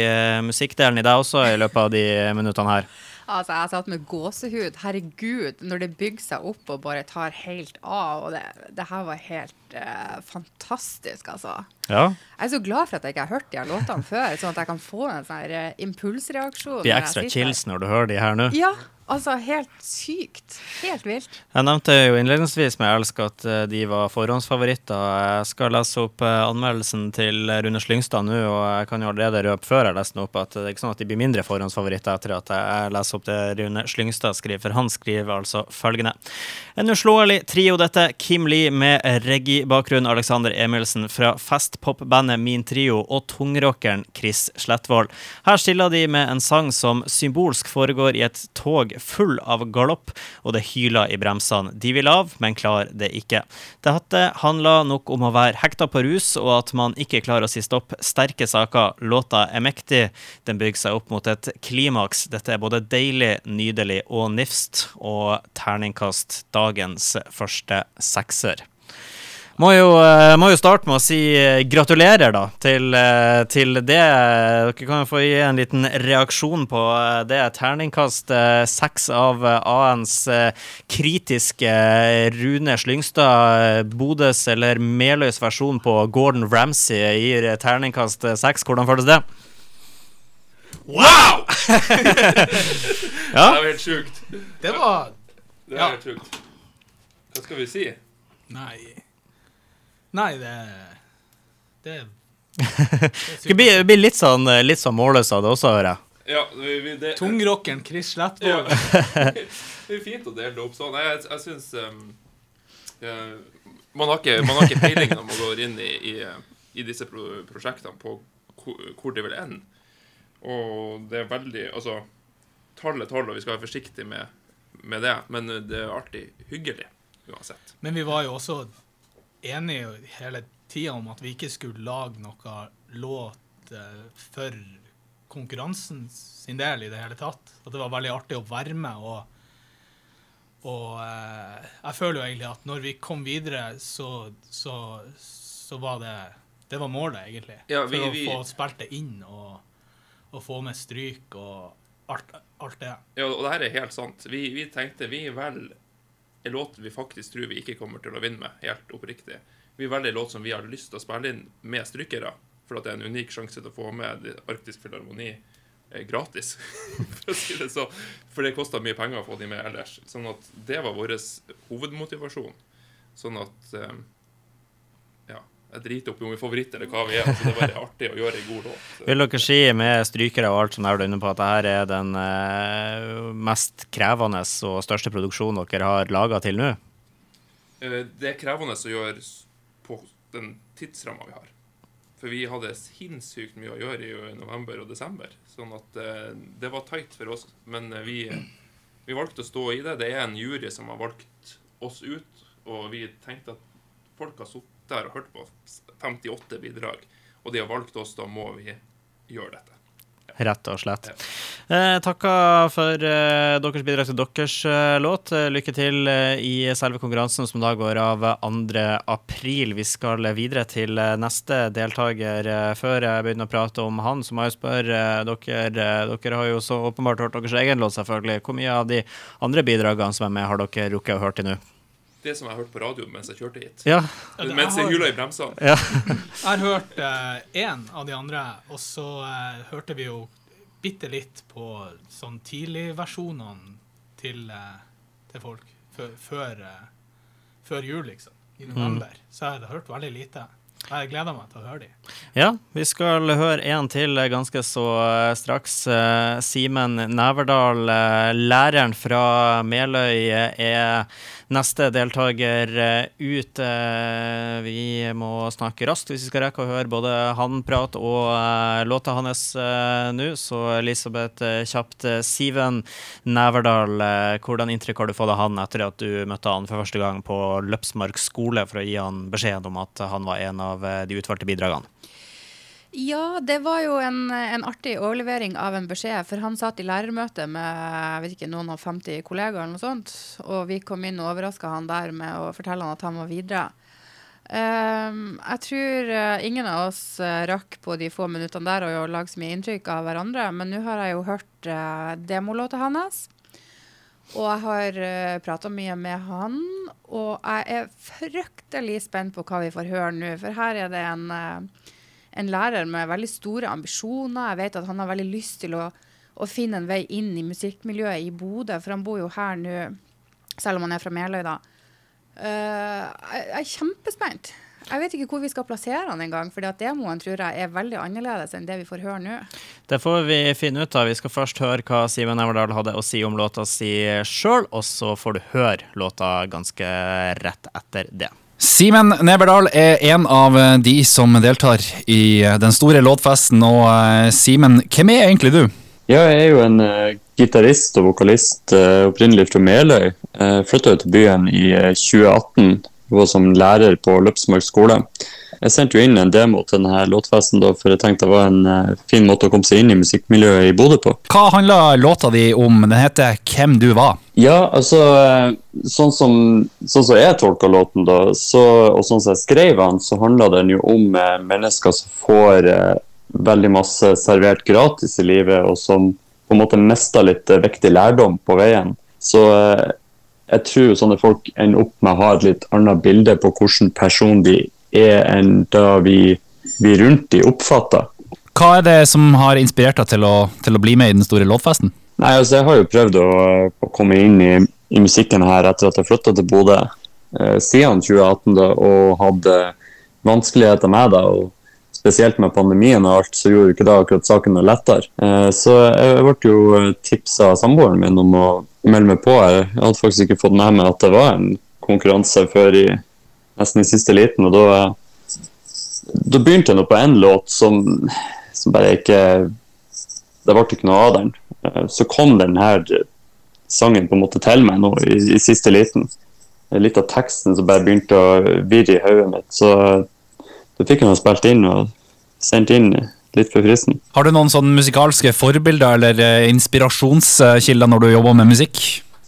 musikkdelen i deg også i løpet av de minuttene her. Altså, jeg satt med gåsehud. Herregud, når det bygger seg opp og bare tar helt av. Og det, det her var helt uh, fantastisk, altså. Ja. Jeg er så glad for at jeg ikke har hørt de her låtene før, sånn at jeg kan få en sånn her, eh, impulsreaksjon. Blir ekstra chills når du hører de her nå. Ja, altså helt sykt. Helt vilt. Jeg nevnte jo innledningsvis med Elsk at eh, de var forhåndsfavoritter. Jeg skal lese opp eh, anmeldelsen til Rune Slyngstad nå, og jeg kan jo allerede røpe før jeg leser den opp at det er ikke sånn at de blir mindre forhåndsfavoritter etter at jeg leser opp det Rune Slyngstad skriver, for han skriver altså følgende. En uslåelig trio dette. Kim Lee med reggae-bakgrunn, Alexander Emilsen fra festpopbandet Min Trio og tungrockeren Chris Slettvold. Her stiller de med en sang som symbolsk foregår i et tog full av galopp, og det hyler i bremsene. De vil av, men klarer det ikke. Dette handler nok om å være hekta på rus, og at man ikke klarer å si stopp. Sterke saker. Låta er mektig. Den bygger seg opp mot et klimaks. Dette er både deilig, nydelig og nifst, og terningkast dagens første sekser. Må jo, eh, må jo starte med å si eh, gratulerer da, til, eh, til det. Dere kan jo få gi en liten reaksjon på det. Terningkast seks av ANs kritiske Rune Slyngstad, Bodøs eller Meløys versjon på Gordon Ramsay gir terningkast seks. Hvordan føles det? Wow! Ja. Det var helt sjukt. Det var Det var Ja. helt sjukt. Hva skal vi si? Nei Nei, det Det Det blir, det blir litt sånn, eh, litt sånn målløs av det også, hører jeg. Ja, vi, vi, det, Tungrockeren Chris Ja. Det er fint å dele det opp sånn. Jeg, jeg, jeg syns um, eh, man, har ikke, man har ikke peiling når man går inn i, i, i disse pro prosjektene på hvor, hvor det vil ende. Og det er veldig Altså, tall er tall, og vi skal være forsiktige med, med det, men det er alltid hyggelig uansett. Men vi var jo også enige hele tida om at vi ikke skulle lage noe låt eh, for konkurransen sin del i det hele tatt. At det var veldig artig å være med. Og, og eh, jeg føler jo egentlig at når vi kom videre, så, så, så var det Det var målet, egentlig. Ja, vi- for vi- å få spilt det inn og, og få med stryk og alt, alt det. Ja, og det her er helt sant. Vi, vi tenkte vi velger en låt vi faktisk tror vi ikke kommer til å vinne med, helt oppriktig. Vi velger låt som vi har lyst til å spille inn med strykere, for at det er en unik sjanse til å få med Arktisk Filharmoni eh, gratis, for å si det så. For det koster mye penger å få de med ellers. Sånn at det var vår hovedmotivasjon. Sånn at Ja. Jeg driter opp i om vi er favoritt eller hva vi er. Altså, det er bare artig å gjøre en god låt. Vil dere si med strykere og alt som er inne på at dette er den eh, mest krevende og største produksjonen dere har laga til nå? Eh, Det er krevende å gjøre på den tidsramma vi har. For vi hadde sinnssykt mye å gjøre i november og desember. Sånn at eh, det var tight for oss. Men eh, vi, vi valgte å stå i det. Det er en jury som har valgt oss ut, og vi tenkte at folk har sittet der og hørt på 58 bidrag, og de har valgt oss, da må vi gjøre dette. Rett og slett. Eh, takker for eh, deres bidrag til deres eh, låt. Eh, Lykke til eh, i selve konkurransen som da går av 2. april. Vi skal videre til eh, neste deltaker. Før jeg begynner å prate om han, så må jeg spørre dere Dere har jo så åpenbart hørt deres egen låt, selvfølgelig. Hvor mye av de andre bidragene som er med, har dere rukket å høre til nå? Det som jeg hørte på radioen mens jeg kjørte hit. Ja. Mens jeg hula i bremsene. Ja. Jeg har hørt én av de andre, og så uh, hørte vi jo bitte litt på sånn tidligversjonene til, uh, til folk før, før, eh, før jul, liksom. I november. Så jeg hadde hørt veldig lite. Jeg gleder meg til å høre de. Ja, vi skal høre en til ganske så eh, straks. Eh, Simen Neverdal, eh, læreren fra Meløy, eh, er neste deltaker eh, ut. Eh, Vi må snakke raskt hvis vi skal rekke å høre både han prate og eh, låta hans nå. Så Elisabeth, kjapt. Siven Neverdal, hvordan inntrykk har du fått av han etter at du møtte han for første gang på Løpsmark skole for å gi han beskjed om at han var en av de utvalgte bidragene? Ja, det var jo en, en artig overlevering av en beskjed, for han satt i lærermøte med jeg vet ikke, noen og 50 kollegaer, eller noe sånt, og vi kom inn og overraska han der med å fortelle han at han var videre. Um, jeg tror eh, ingen av oss eh, rakk på de få minuttene der å lage så mye inntrykk av hverandre, men nå har jeg jo hørt uh, demolåta hans. Og jeg har uh, prata mye med han, og jeg er fryktelig spent på hva vi får høre nå. For her er det en, eh, en lærer med veldig store ambisjoner. Jeg vet at han har veldig lyst til å, å finne en vei inn i musikkmiljøet i Bodø, for han bor jo her nå, selv om han er fra Meløy, da. Uh, jeg, jeg er kjempespent. Jeg vet ikke hvor vi skal plassere han engang, for demoen tror jeg er veldig annerledes enn det vi får høre nå. Det får vi finne ut av. Vi skal først høre hva Simen Everdal hadde å si om låta si sjøl, og så får du høre låta ganske rett etter det. Simen Neverdal er en av de som deltar i den store låtfesten. Og eh, Simen, hvem er egentlig du? Ja, jeg er jo en uh, gitarist og vokalist uh, opprinnelig fra Meløy. Jeg flytta til byen i uh, 2018 var som lærer på Løpsmark skole. Jeg sendte jo inn en demo til denne låtfesten, da, for jeg tenkte det var en uh, fin måte å komme seg inn i musikkmiljøet i Bodø på. Hva handler låta di om? Den heter 'Hvem du var'. Ja, altså Sånn som, sånn som jeg tolka låten, da, så, og sånn som jeg skrev den, så handla den jo om eh, mennesker som får eh, veldig masse servert gratis i livet, og som på en måte mister litt eh, viktig lærdom på veien. Så eh, jeg tror sånne folk ender opp med å ha et litt annet bilde på hvilken person de er, enn da vi, vi rundt de oppfatter. Hva er det som har inspirert deg til å, til å bli med i den store lovfesten? Nei, altså Jeg har jo prøvd å, å komme inn i, i musikken her etter at jeg flytta til Bodø eh, siden 2018 da, og hadde vanskeligheter med det. og Spesielt med pandemien og alt, så gjorde ikke det akkurat saken noe lettere. Eh, så jeg ble jo tipsa av samboeren min om å melde meg på. Jeg hadde faktisk ikke fått med meg at det var en konkurranse før i nesten i siste liten, og da, da begynte jeg nå på en låt som, som bare ikke Det ble ikke noe av den. Eh, Så kom den her sangen på en måte til meg nå i, i siste liten. Litt av teksten som bare begynte å virre i hodet mitt. Så da fikk jeg nå spilt inn og sendt inn litt for fristen. Har du noen sånn musikalske forbilder eller eh, inspirasjonskilder når du jobber med musikk?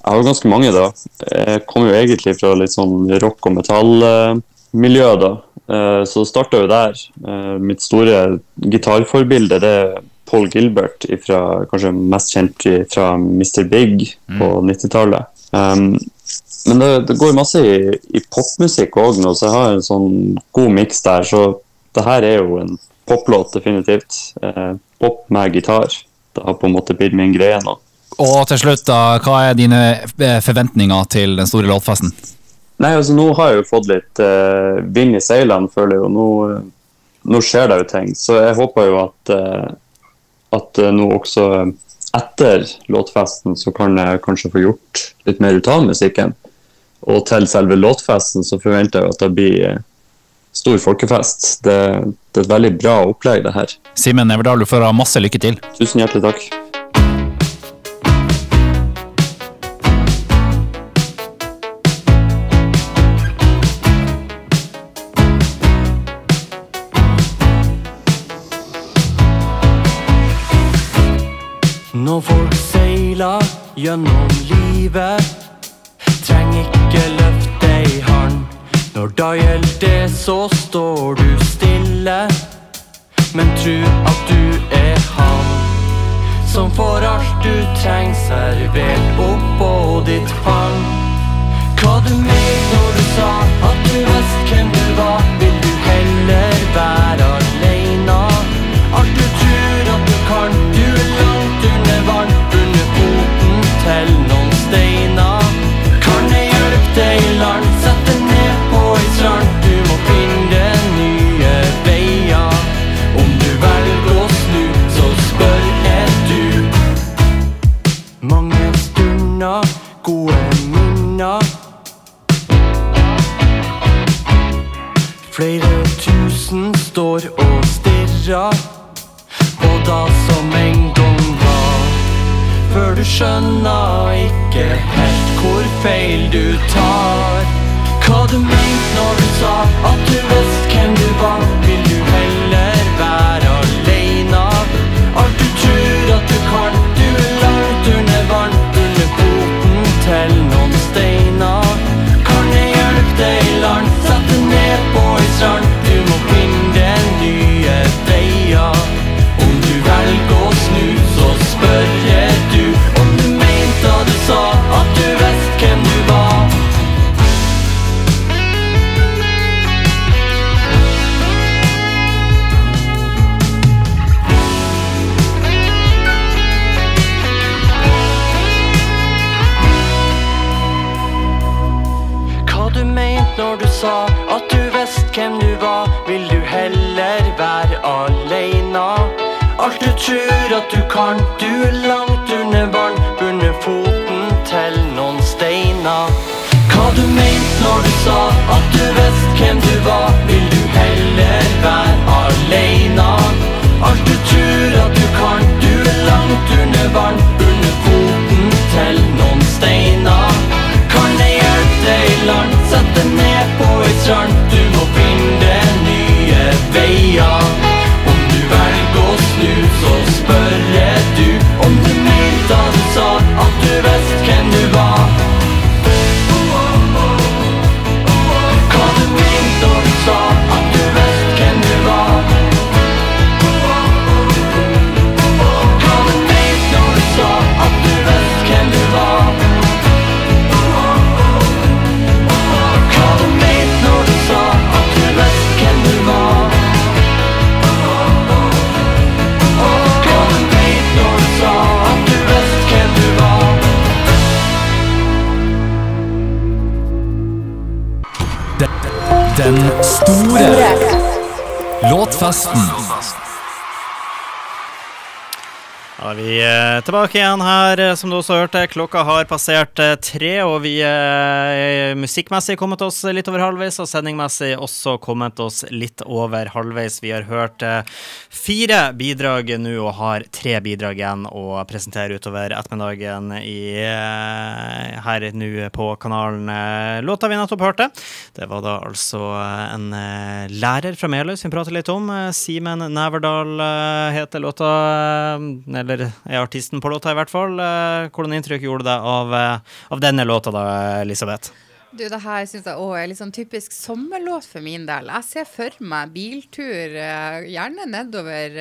Jeg har ganske mange, da. Jeg kommer jo egentlig fra litt sånn rock- og metallmiljø, da. Så det starta jo der. Eh, Mitt store gitarforbilde det er Paul Gilbert, ifra, kanskje mest kjent fra Mr. Big på 90-tallet. Um, men det, det går masse i, i popmusikk òg nå, så jeg har en sånn god miks der. Så det her er jo en poplåt, definitivt. Eh, pop med gitar. Det har på en måte blitt min greie nå. Og til slutt, da, hva er dine eh, forventninger til den store låtfesten? Nei, altså Nå har jeg jo fått litt uh, vind i seilene, føler jeg jo. Nå, nå skjer det jo ting. Så jeg håper jo at, uh, at nå også etter låtfesten så kan jeg kanskje få gjort litt mer ut av musikken. Og til selve låtfesten så forventer jeg at det blir stor folkefest. Det, det er et veldig bra opplegg, det her. Simen Everdal, du får ha masse lykke til. Tusen hjertelig takk. Når folk seiler gjennom livet, trenger ikke løfte ei hand. Når da gjelder det, så står du stille, men tru at du er han. Som får alt du trenger servert oppå ditt fang. Hva du mente når du sa at du visste hvem du var, står og stirrer på det som en gang var. Før du skjønner ikke helt hvor feil du tar. Hva du mente når du sa at du visste hvem du var, vil du heller være aleine. Alt du tror at du kan, du er langt under vann, under foten til noen steiner. Kan jeg hjelpe deg i land, sett deg ned på når du tror at du kan, du er langt under vann. under foten til noen steiner. Hva du mente når du sa at du visste hvem du var. Vil du heller være aleine? Alt du tror at du kan, du er langt under vann. under foten til noen steiner. Kan jeg hjelpe deg i land? Sett deg ned på ei strand. Låtfesten. Vi eh, tilbake igjen her, eh, som du også hørte. Klokka har passert eh, tre, og vi er musikkmessig kommet oss litt over halvveis, og sendingmessig også kommet oss litt over halvveis. Vi har hørt fire bidrag nå, og har tre bidrag igjen å presentere utover ettermiddagen i, her nå på kanalen. Låta vi nettopp hørte, det var da altså en lærer fra Meløy som vi prater litt om. Simen Næverdal eh, heter låta, eller er artisten på låta i hvert fall. Eh, Hvordan inntrykk gjorde det av, eh, av denne låta da, Elisabeth? Du, det her synes jeg òg er litt sånn typisk sommerlåt for min del. Jeg ser for meg biltur, eh, gjerne nedover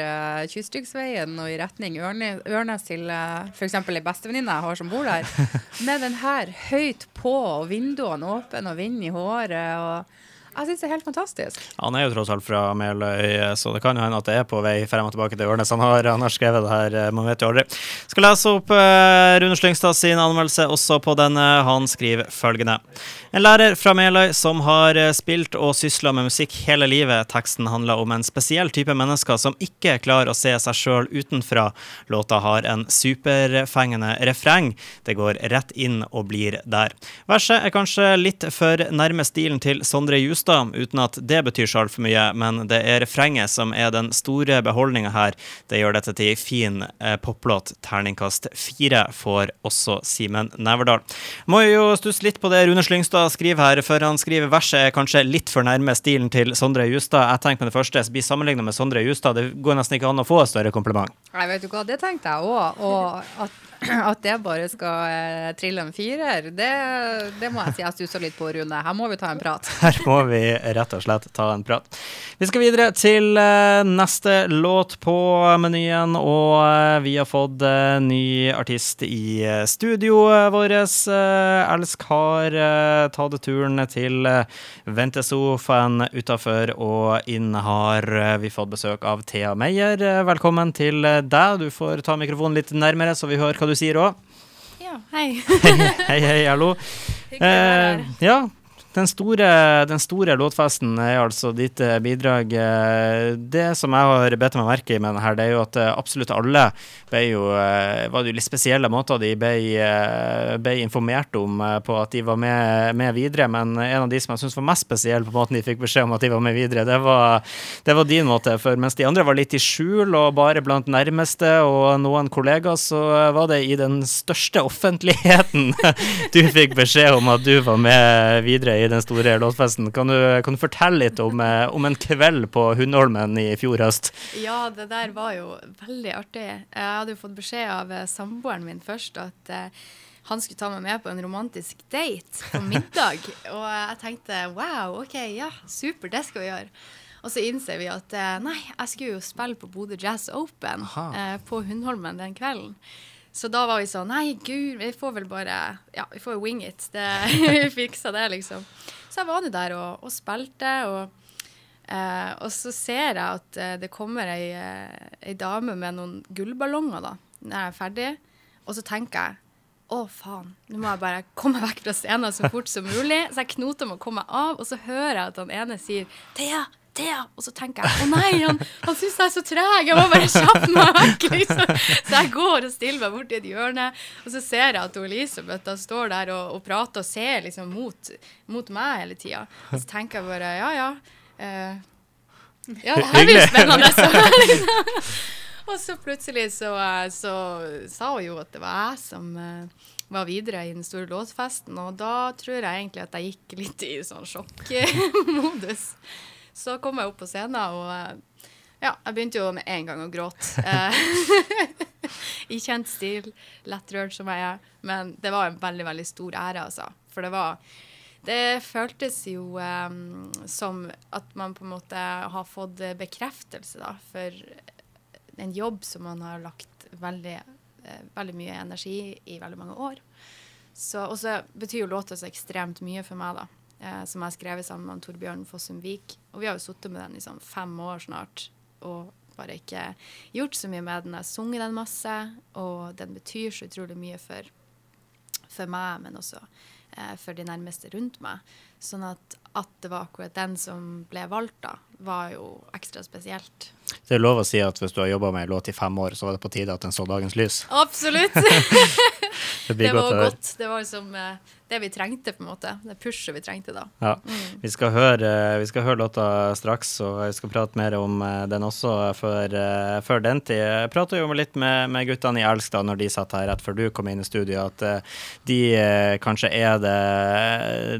Kystryksveien og i retning Ørnes til f.eks. ei bestevenninne jeg har som bor der, med den her høyt på og vinduene åpne og vind i håret. og jeg syns det er helt fantastisk. Han er jo tross alt fra Meløy, så det kan jo hende at det er på vei frem og tilbake til Ørnes. Han har, han har skrevet det her, eh, man vet jo aldri. Skal lese opp uh, Rune Slyngstad sin anmeldelse også på denne. Han skriver følgende. En lærer fra Meløy som har eh, spilt og sysla med musikk hele livet. Teksten handler om en spesiell type mennesker som ikke klarer å se seg sjøl utenfra. Låta har en superfengende refreng. Det går rett inn og blir der. Verset er kanskje litt for nærme stilen til Sondre Justad, uten at det betyr så altfor mye, men det er refrenget som er den store beholdninga her. Det gjør dette til fin eh, poplåt. Terningkast fire får også Simen Neverdal. Må jo stusse litt på det Rune Slyngstad skriver her, for han skriver verset er kanskje litt for nærme stilen til Sondre Justad. Jeg tenker med det første, bli sammenligna med Sondre Justad, det går nesten ikke an å få et større kompliment. Nei, vet du hva, det tenkte jeg òg. Og at, at det bare skal eh, trille en firer, det, det må jeg si jeg stusser litt på, Rune. Her må vi ta en prat. Her må vi rett og slett ta en prat. Vi skal videre til eh, neste låt på menyen, og eh, vi har fått ny artist i eh, studio vårt. Elsk har tatt turen til ventesofaen utafor, og inn har vi fått besøk av Thea Meyer. Velkommen til deg. Du får ta mikrofonen litt nærmere, så vi hører hva du sier òg. Ja, hei. Hei, hei, hallo. Hyggelig å være. Eh, ja, den store, den store låtfesten er altså ditt eh, bidrag. Eh, Det som jeg har bedt meg merke i med denne, det er jo at eh, absolutt alle ble jo Var det jo litt spesielle måter de ble, ble informert om på at de var med, med videre, men en av de som jeg syns var mest spesiell på måten de fikk beskjed om at de var med videre, det var, det var din måte. For mens de andre var litt i skjul og bare blant nærmeste og noen kollegaer, så var det i den største offentligheten du fikk beskjed om at du var med videre i den store låtfesten. Kan du, kan du fortelle litt om, eh, om en kveld på Hundholmen i fjor høst? Ja, det der var jo veldig artig. Jeg hadde jo fått beskjed av eh, samboeren min først at eh, han skulle ta meg med på en romantisk date på middag. og jeg tenkte wow, OK, ja, super, det skal vi gjøre. Og så innser vi at nei, jeg skulle jo spille på Bodø Jazz Open eh, på Hundholmen den kvelden. Så da var vi sånn Nei, gud, vi får vel bare Ja, vi får wing it. Det, vi fiksa det, liksom. Så jeg var nå der og, og spilte, og, eh, og så ser jeg at eh, det kommer ei, eh, ei dame med noen gullballonger da, når jeg er ferdig. Og så tenker jeg å faen, nå må jeg bare komme meg vekk fra scenen så fort som mulig. Så jeg knoter med å komme meg av, og så hører jeg at han ene sier Thea, Thea! Og så tenker jeg å nei, han, han syns jeg er så treg, jeg må bare kjappe meg vekk, liksom. Så jeg går og stiller meg borti et hjørne, og så ser jeg at Elisabeth da står der og, og prater og ser liksom mot, mot meg hele tida. Så tenker jeg bare ja, ja. Uh, ja, det her blir jo spennende. Så, liksom. Og så plutselig så, eh, så sa hun jo at det var jeg som uh, var videre i den store låtfesten, og da tror jeg egentlig at jeg gikk litt i sånn sjokkmodus. Så kom jeg opp på scenen, og eh, ja, jeg begynte jo med en gang å gråte. Eh, I kjent stil, lettrørt som jeg er. Men det var en veldig, veldig stor ære, altså. For det var Det føltes jo um, som at man på en måte har fått bekreftelse, da, for en jobb som man har lagt veldig, veldig mye energi i veldig mange år. Og så betyr jo låta så ekstremt mye for meg, da. Eh, som jeg har skrevet sammen med Torbjørn Fossum Vik. Og vi har jo sittet med den i sånn fem år snart. Og bare ikke gjort så mye med den. Jeg har sunget den masse, og den betyr så utrolig mye for, for meg, men også eh, for de nærmeste rundt meg. Sånn at, at det var akkurat den som ble valgt, da, var jo ekstra spesielt. Det er lov å si at hvis du har jobba med en låt i fem år, så var det på tide at den så dagens lys. Absolutt! Det det var godt. godt. Det var liksom eh, det vi trengte, på en måte. Det pushet vi trengte da. Ja. Mm. Vi, skal høre, vi skal høre låta straks, og vi skal prate mer om eh, den også før, eh, før den tid. Jeg pratet jo litt med, med guttene i Elsk da når de satt her rett før du kom inn i studio, at eh, de eh, kanskje er det,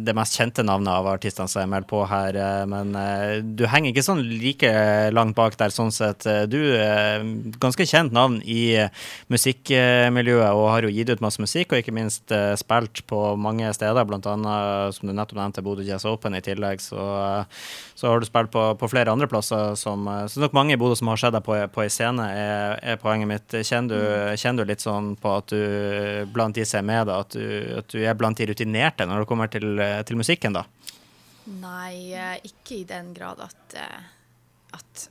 det mest kjente navnet av artistene som er meldt på her, eh, men eh, du henger ikke sånn like langt bak der, sånn sett. Eh, Du er ganske kjent navn i eh, musikkmiljøet og har jo gitt ut masse musikk, og ikke minst eh, spilt på mange steder, annet, som du nettopp nevnte, Bodø Jazz Open i tillegg. Så, så har du spilt på, på flere andre plasser som Så det er nok mange i Bodø som har sett deg på, på ei scene, er, er poenget mitt. Kjenner du, kjenner du litt sånn på at du blant de som er med, da, at du, at du er blant de rutinerte når det kommer til, til musikken, da? Nei, ikke i den grad at eh, at,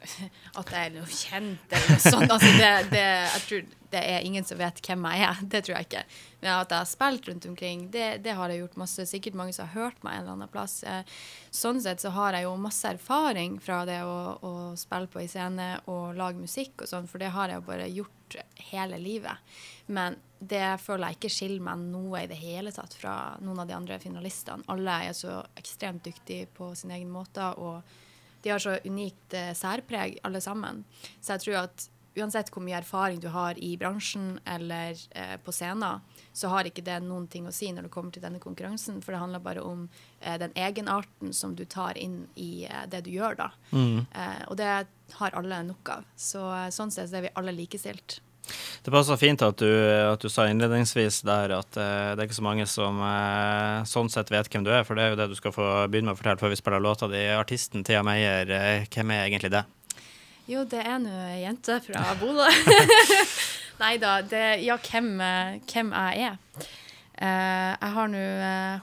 at jeg er noe kjent eller noe sånt. Altså det, det, jeg tror det er ingen som vet hvem jeg er. Det tror jeg ikke. Men at jeg har spilt rundt omkring, det, det har jeg gjort masse. Sikkert mange som har hørt meg en eller annen plass. Eh, Sånn sett så har jeg jo masse erfaring fra det å, å spille på en scene og lage musikk og sånn, for det har jeg jo bare gjort hele livet. Men det føler jeg ikke skiller meg noe i det hele tatt fra noen av de andre finalistene. Alle er så ekstremt dyktige på sin egen måte. og de har så unikt eh, særpreg, alle sammen. Så jeg tror at uansett hvor mye erfaring du har i bransjen eller eh, på scenen, så har ikke det noen ting å si når det kommer til denne konkurransen. For det handler bare om eh, den egenarten som du tar inn i eh, det du gjør, da. Mm. Eh, og det har alle nok av. Så eh, sånn sett er vi alle likestilt. Det passer fint at du, at du sa innledningsvis der at uh, det er ikke så mange som uh, sånn sett vet hvem du er, for det er jo det du skal få begynne med å fortelle før vi spiller låta di. Artisten Thea Meyer, uh, hvem er egentlig det? Jo, det er nå ei jente fra Bodø. Nei da, det Ja, hvem, hvem jeg er. Jeg har nå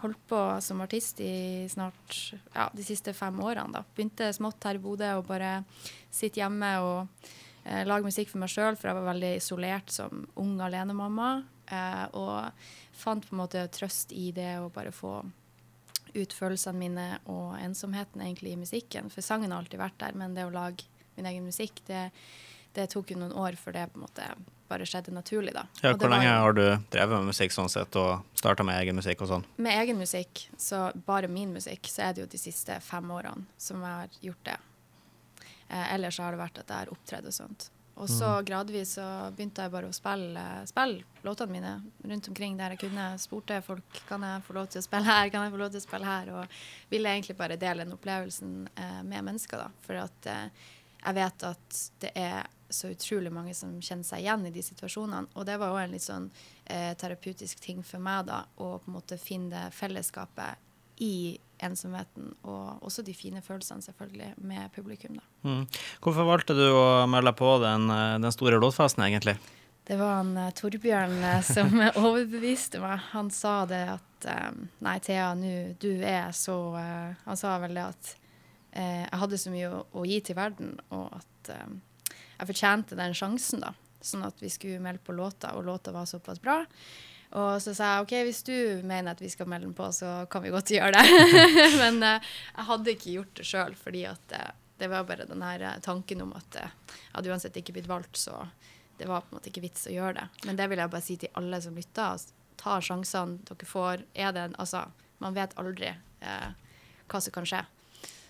holdt på som artist i snart ja, de siste fem årene. da. Begynte smått her i Bodø og bare sitte hjemme og eh, lage musikk for meg sjøl, for jeg var veldig isolert som ung alenemamma. Eh, og fant på en måte trøst i det å bare få ut følelsene mine og ensomheten egentlig i musikken. For sangen har alltid vært der, men det å lage min egen musikk, det, det tok jo noen år før det på en måte bare skjedde naturlig, da. Ja, hvor lenge har du drevet med musikk sånn sett, og starta med egen musikk og sånn? Med egen musikk, så bare min musikk, så er det jo de siste fem årene som jeg har gjort det. Eh, ellers så har det vært at jeg har opptredd og sånt. Og så Mm. gradvis så begynte jeg bare å spille, spille låtene mine rundt omkring der jeg kunne. Spurte folk kan jeg få lov til å spille her, kan jeg få lov til å spille her. Og ville egentlig bare dele den opplevelsen eh, med mennesker, da. For at eh, jeg vet at det er så utrolig mange som kjenner seg igjen i de situasjonene. Og det var òg en litt sånn eh, terapeutisk ting for meg, da, å på en måte finne det fellesskapet i ensomheten, og også de fine følelsene, selvfølgelig, med publikum. Mm. Hvorfor valgte du å melde deg på den, eh, den store låtfesten, egentlig? Det var en uh, Torbjørn eh, som overbeviste meg. Han sa det at eh, Nei, Thea, nå du er så uh, Han sa vel det at uh, jeg hadde så mye å, å gi til verden, og at eh, jeg fortjente den sjansen, da. Sånn at vi skulle melde på låta, og låta var såpass bra. Og så sa jeg OK, hvis du mener at vi skal melde den på, så kan vi godt gjøre det. Men eh, jeg hadde ikke gjort det sjøl, fordi at eh, det var bare den her eh, tanken om at eh, jeg hadde uansett ikke blitt valgt, så det var på en måte ikke vits å gjøre det. Men det vil jeg bare si til alle som lytter. Ta sjansene dere får. Er det en Altså, man vet aldri eh, hva som kan skje.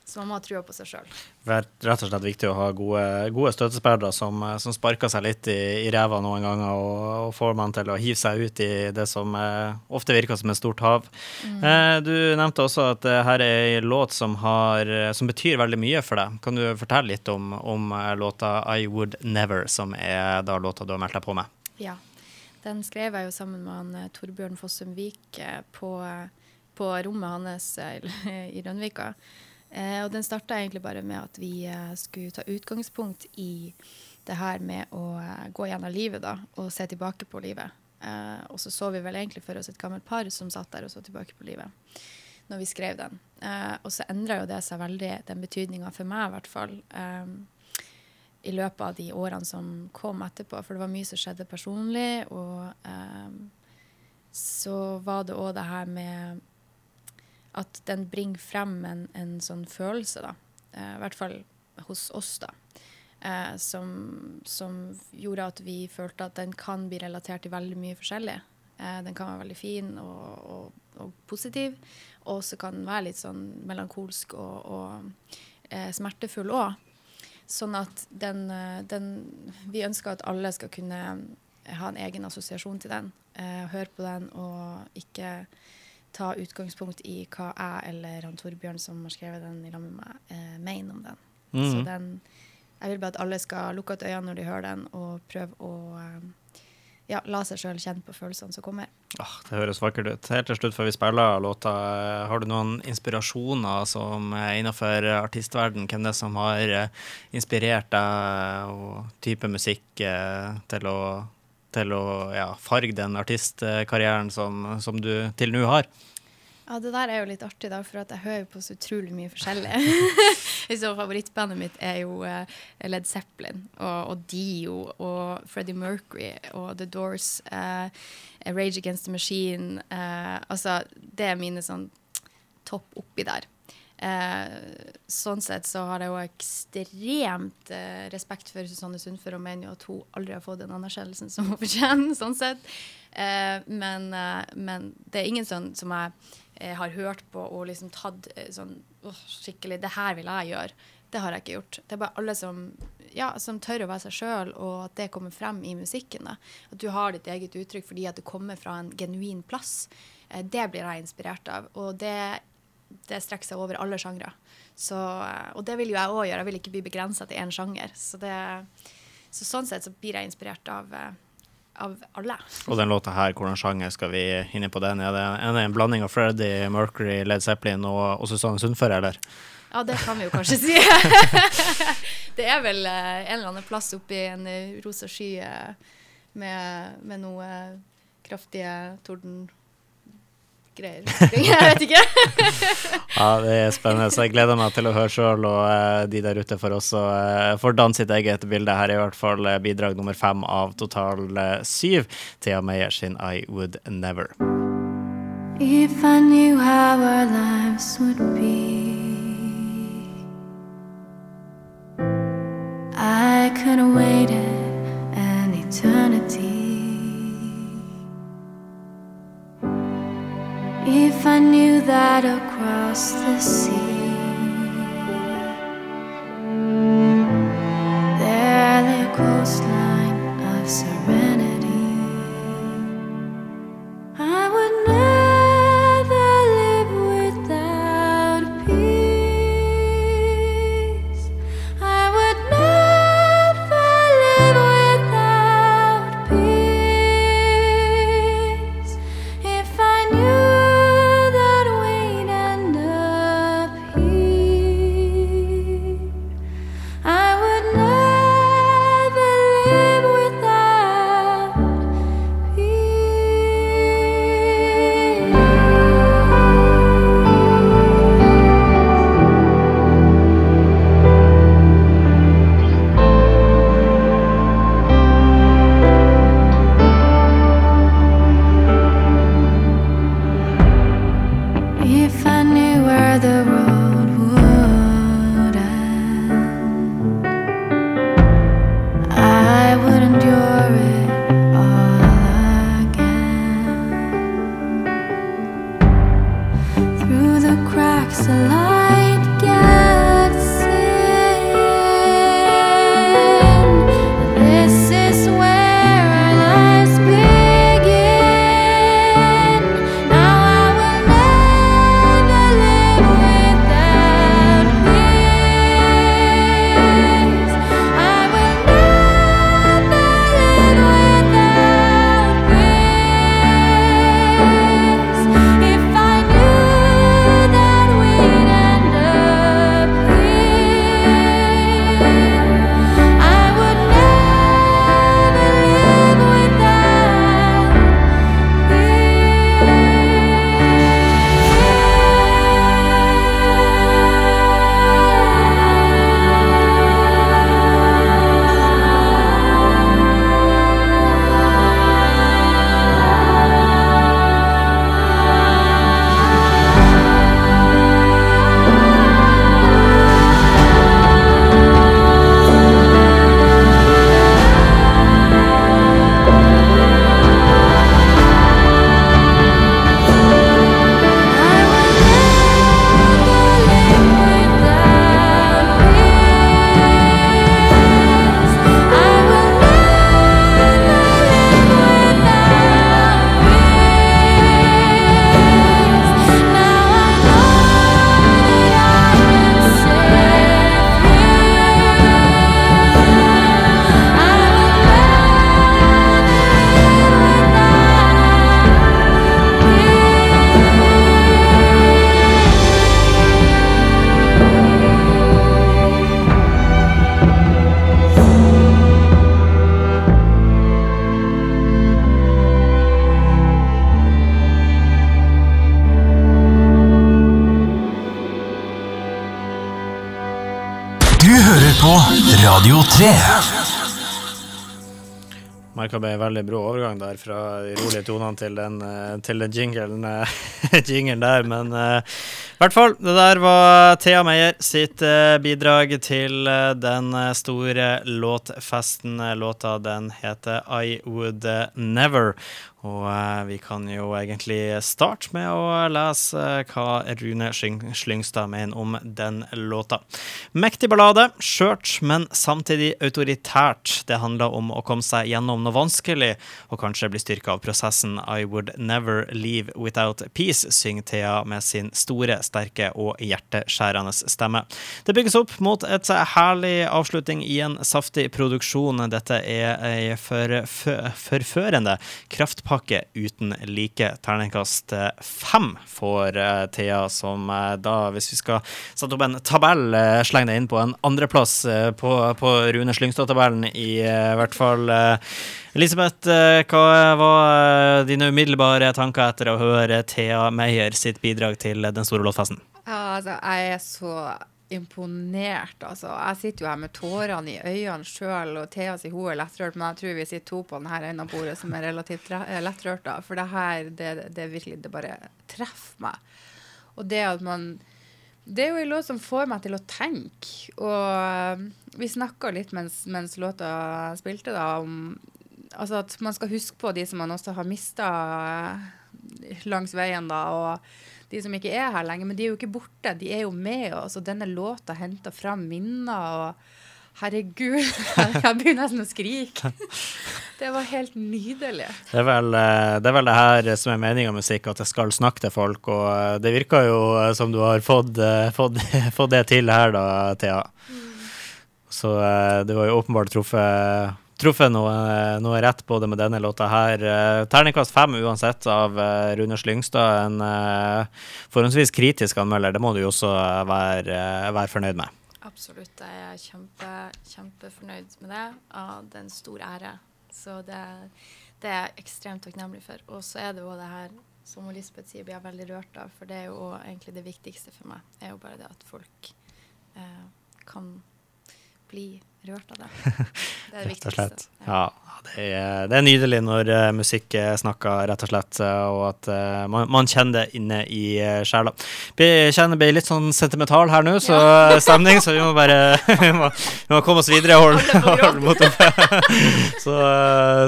Så man må ha trua på seg sjøl. Rett og slett viktig å ha gode, gode støttespillere som, eh, som sparker seg litt i, i ræva noen ganger, og, og får man til å hive seg ut i det som eh, ofte virker som et stort hav. Mm. Eh, du nevnte også at eh, her er ei låt som, har, eh, som betyr veldig mye for deg. Kan du fortelle litt om, om eh, låta 'I Would Never', som er da låta du har meldt deg på med? Ja. Den skrev jeg jo sammen med han Torbjørn Fossum Vik på, på rommet hans i Rønvika. Eh, og den starta egentlig bare med at vi eh, skulle ta utgangspunkt i det her med å eh, gå gjennom livet da, og se tilbake på livet. Eh, og så så vi vel egentlig for oss et gammelt par som satt der og så tilbake på livet når vi skrev den. Eh, og så endra jo det seg veldig, den betydninga for meg i hvert fall, eh, i løpet av de årene som kom etterpå. For det var mye som skjedde personlig, og så var det òg det her med at den bringer frem en, en sånn følelse, da. Eh, I hvert fall hos oss, da. Eh, som, som gjorde at vi følte at den kan bli relatert til veldig mye forskjellig. Eh, den kan være veldig fin og, og, og positiv, og så kan den være litt sånn melankolsk og, og eh, smertefull òg. Sånn at den, eh, den Vi ønsker at alle skal kunne ha en egen assosiasjon til den. Eh, høre på den og ikke ta utgangspunkt i hva jeg eller han Torbjørn som har skrevet den i lag med meg, eh, mener om den. Mhm. Så den Jeg vil bare at alle skal lukke igjen øynene når de hører den, og prøve å eh, ja, la seg sjøl kjenne på følelsene som kommer. Ah, det høres vakkert ut. Helt til slutt før vi spiller låta, eh, har du noen inspirasjoner som er innenfor artistverden? Hvem det er som har eh, inspirert deg og type musikk eh, til å, til å ja, farge den artistkarrieren som, som du til nå har? Ja, det der er jo litt artig, da, for at jeg hører på så utrolig mye forskjellig. så favorittbandet mitt er jo eh, Led Zeppelin og, og Dio og Freddie Mercury og The Doors. eh, Rage Against the Machine. eh, altså, det er mine sånn topp oppi der. Eh, sånn sett så har jeg jo ekstremt eh, respekt for Susanne Sundfør og mener jo at hun aldri har fått den anerkjennelsen som hun fortjener. sånn sett. Eh, men, eh, men det er ingen sånn som jeg eh, har hørt på og liksom tatt eh, sånn oh, skikkelig Det her vil jeg gjøre. Det har jeg ikke gjort. Det er bare alle som, ja, som tør å være seg sjøl, og at det kommer frem i musikken. Da. At du har ditt eget uttrykk fordi at det kommer fra en genuin plass. Det blir jeg inspirert av. Og det, det strekker seg over alle sjangre. Eh, og det vil jo jeg òg gjøre. Jeg vil ikke bli begrensa til én sjanger. Så, det, så sånn sett så blir jeg inspirert av, eh, av alle. Og den låta her, hvordan sjanger skal vi hinne på den? Er det, er det en blanding av Freddie Mercury, Led Zeppelin og, og Susanne Sundfør, eller? Ja, det kan vi jo kanskje si. det er vel eh, en eller annen plass oppi en rosa sky med, med noe kraftige tordengreier. Jeg vet ikke. Ja, det er spennende. Så jeg gleder meg til å høre sjøl, og uh, de der ute får også uh, får danne sitt eget bilde. Her er i hvert fall eh, bidrag nummer fem av total eh, syv. Thea Meyer sin I Would Never. If I knew how our lives would be, I could have waited an eternity. If I knew that across the sea, there lay coastline of serenity. Tonene til den, eh, til den jinglen, eh, jinglen der, men uh, i hvert fall, det der var Thea Meyer sitt uh, bidrag til uh, den store låtfesten. Låta den heter I Would Never. Og eh, vi kan jo egentlig starte med å lese eh, hva Rune Slyngstad mener om den låta. Mektig ballade, skjørt, men samtidig autoritært. Det handler om å komme seg gjennom noe vanskelig, og kanskje bli styrka av prosessen I Would Never Leave Without Peace, synger Thea med sin store, sterke og hjerteskjærende stemme. Det bygges opp mot et herlig avslutning i en saftig produksjon. Dette er ei forførende kraftpakke uten like. Terningkast eh, fem får eh, Thea, som eh, da, hvis vi skal sette opp en tabell, slenge det inn på en andreplass på, på Rune Slyngstad-tabellen, i hvert fall. Elisabeth, hva var dine umiddelbare tanker etter å høre Thea Meyer sitt bidrag til den store låtfesten? Ja, altså, jeg er så imponert, altså. Jeg sitter jo her med tårene i øynene sjøl, og Thea sier hun er lettrørt, men jeg tror vi sitter to på denne enden av bordet som er relativt re- eh, lettrørte. For det her, det, det virkelig Det bare treffer meg. Og det at man Det er jo en låt som får meg til å tenke. Og eh, vi snakka litt mens, mens låta spilte, da, om altså at man skal huske på de som man også har mista langs veien, da. og de som ikke er her lenger, men de er jo ikke borte. De er jo med oss. Og denne låta henter fram minner. og Herregud, jeg begynner nesten å skrike. Det var helt nydelig. Det er, vel, eh, det er vel det her som er meninga med musikk, at jeg skal snakke til folk. Og eh, det virker jo eh, som du har fått, fått, fått det til her, da, Thea. Så eh, det var jo åpenbart truffet, truffet noe, noe rett på det med denne låta her. Eh, Terningkast fem uansett av eh, Rune Slyngstad. En forhåndsvis kritisk anmelder. Det må du jo også eh, være, eh, være fornøyd med. Absolutt. Jeg er kjempe, kjempefornøyd med det. Ja, det er en stor ære. Så det, det er jeg ekstremt takknemlig for. Og så er det jo det her, som Lisbeth sier, blir jeg veldig rørt av. For det er jo egentlig det viktigste for meg. er jo bare det at folk eh, kan bli rørt av det. Det er det viktigste. Ja. Ja, Det er, det er nydelig når uh, musikk snakker, rett og slett, uh, og at uh, man, man, kjenner det inne i uh, sjela. Jeg kjenner blir litt sånn sentimental her nå, så ja. stemning, så vi må bare vi, må, vi må komme oss videre og holde, holde mot oppe. så,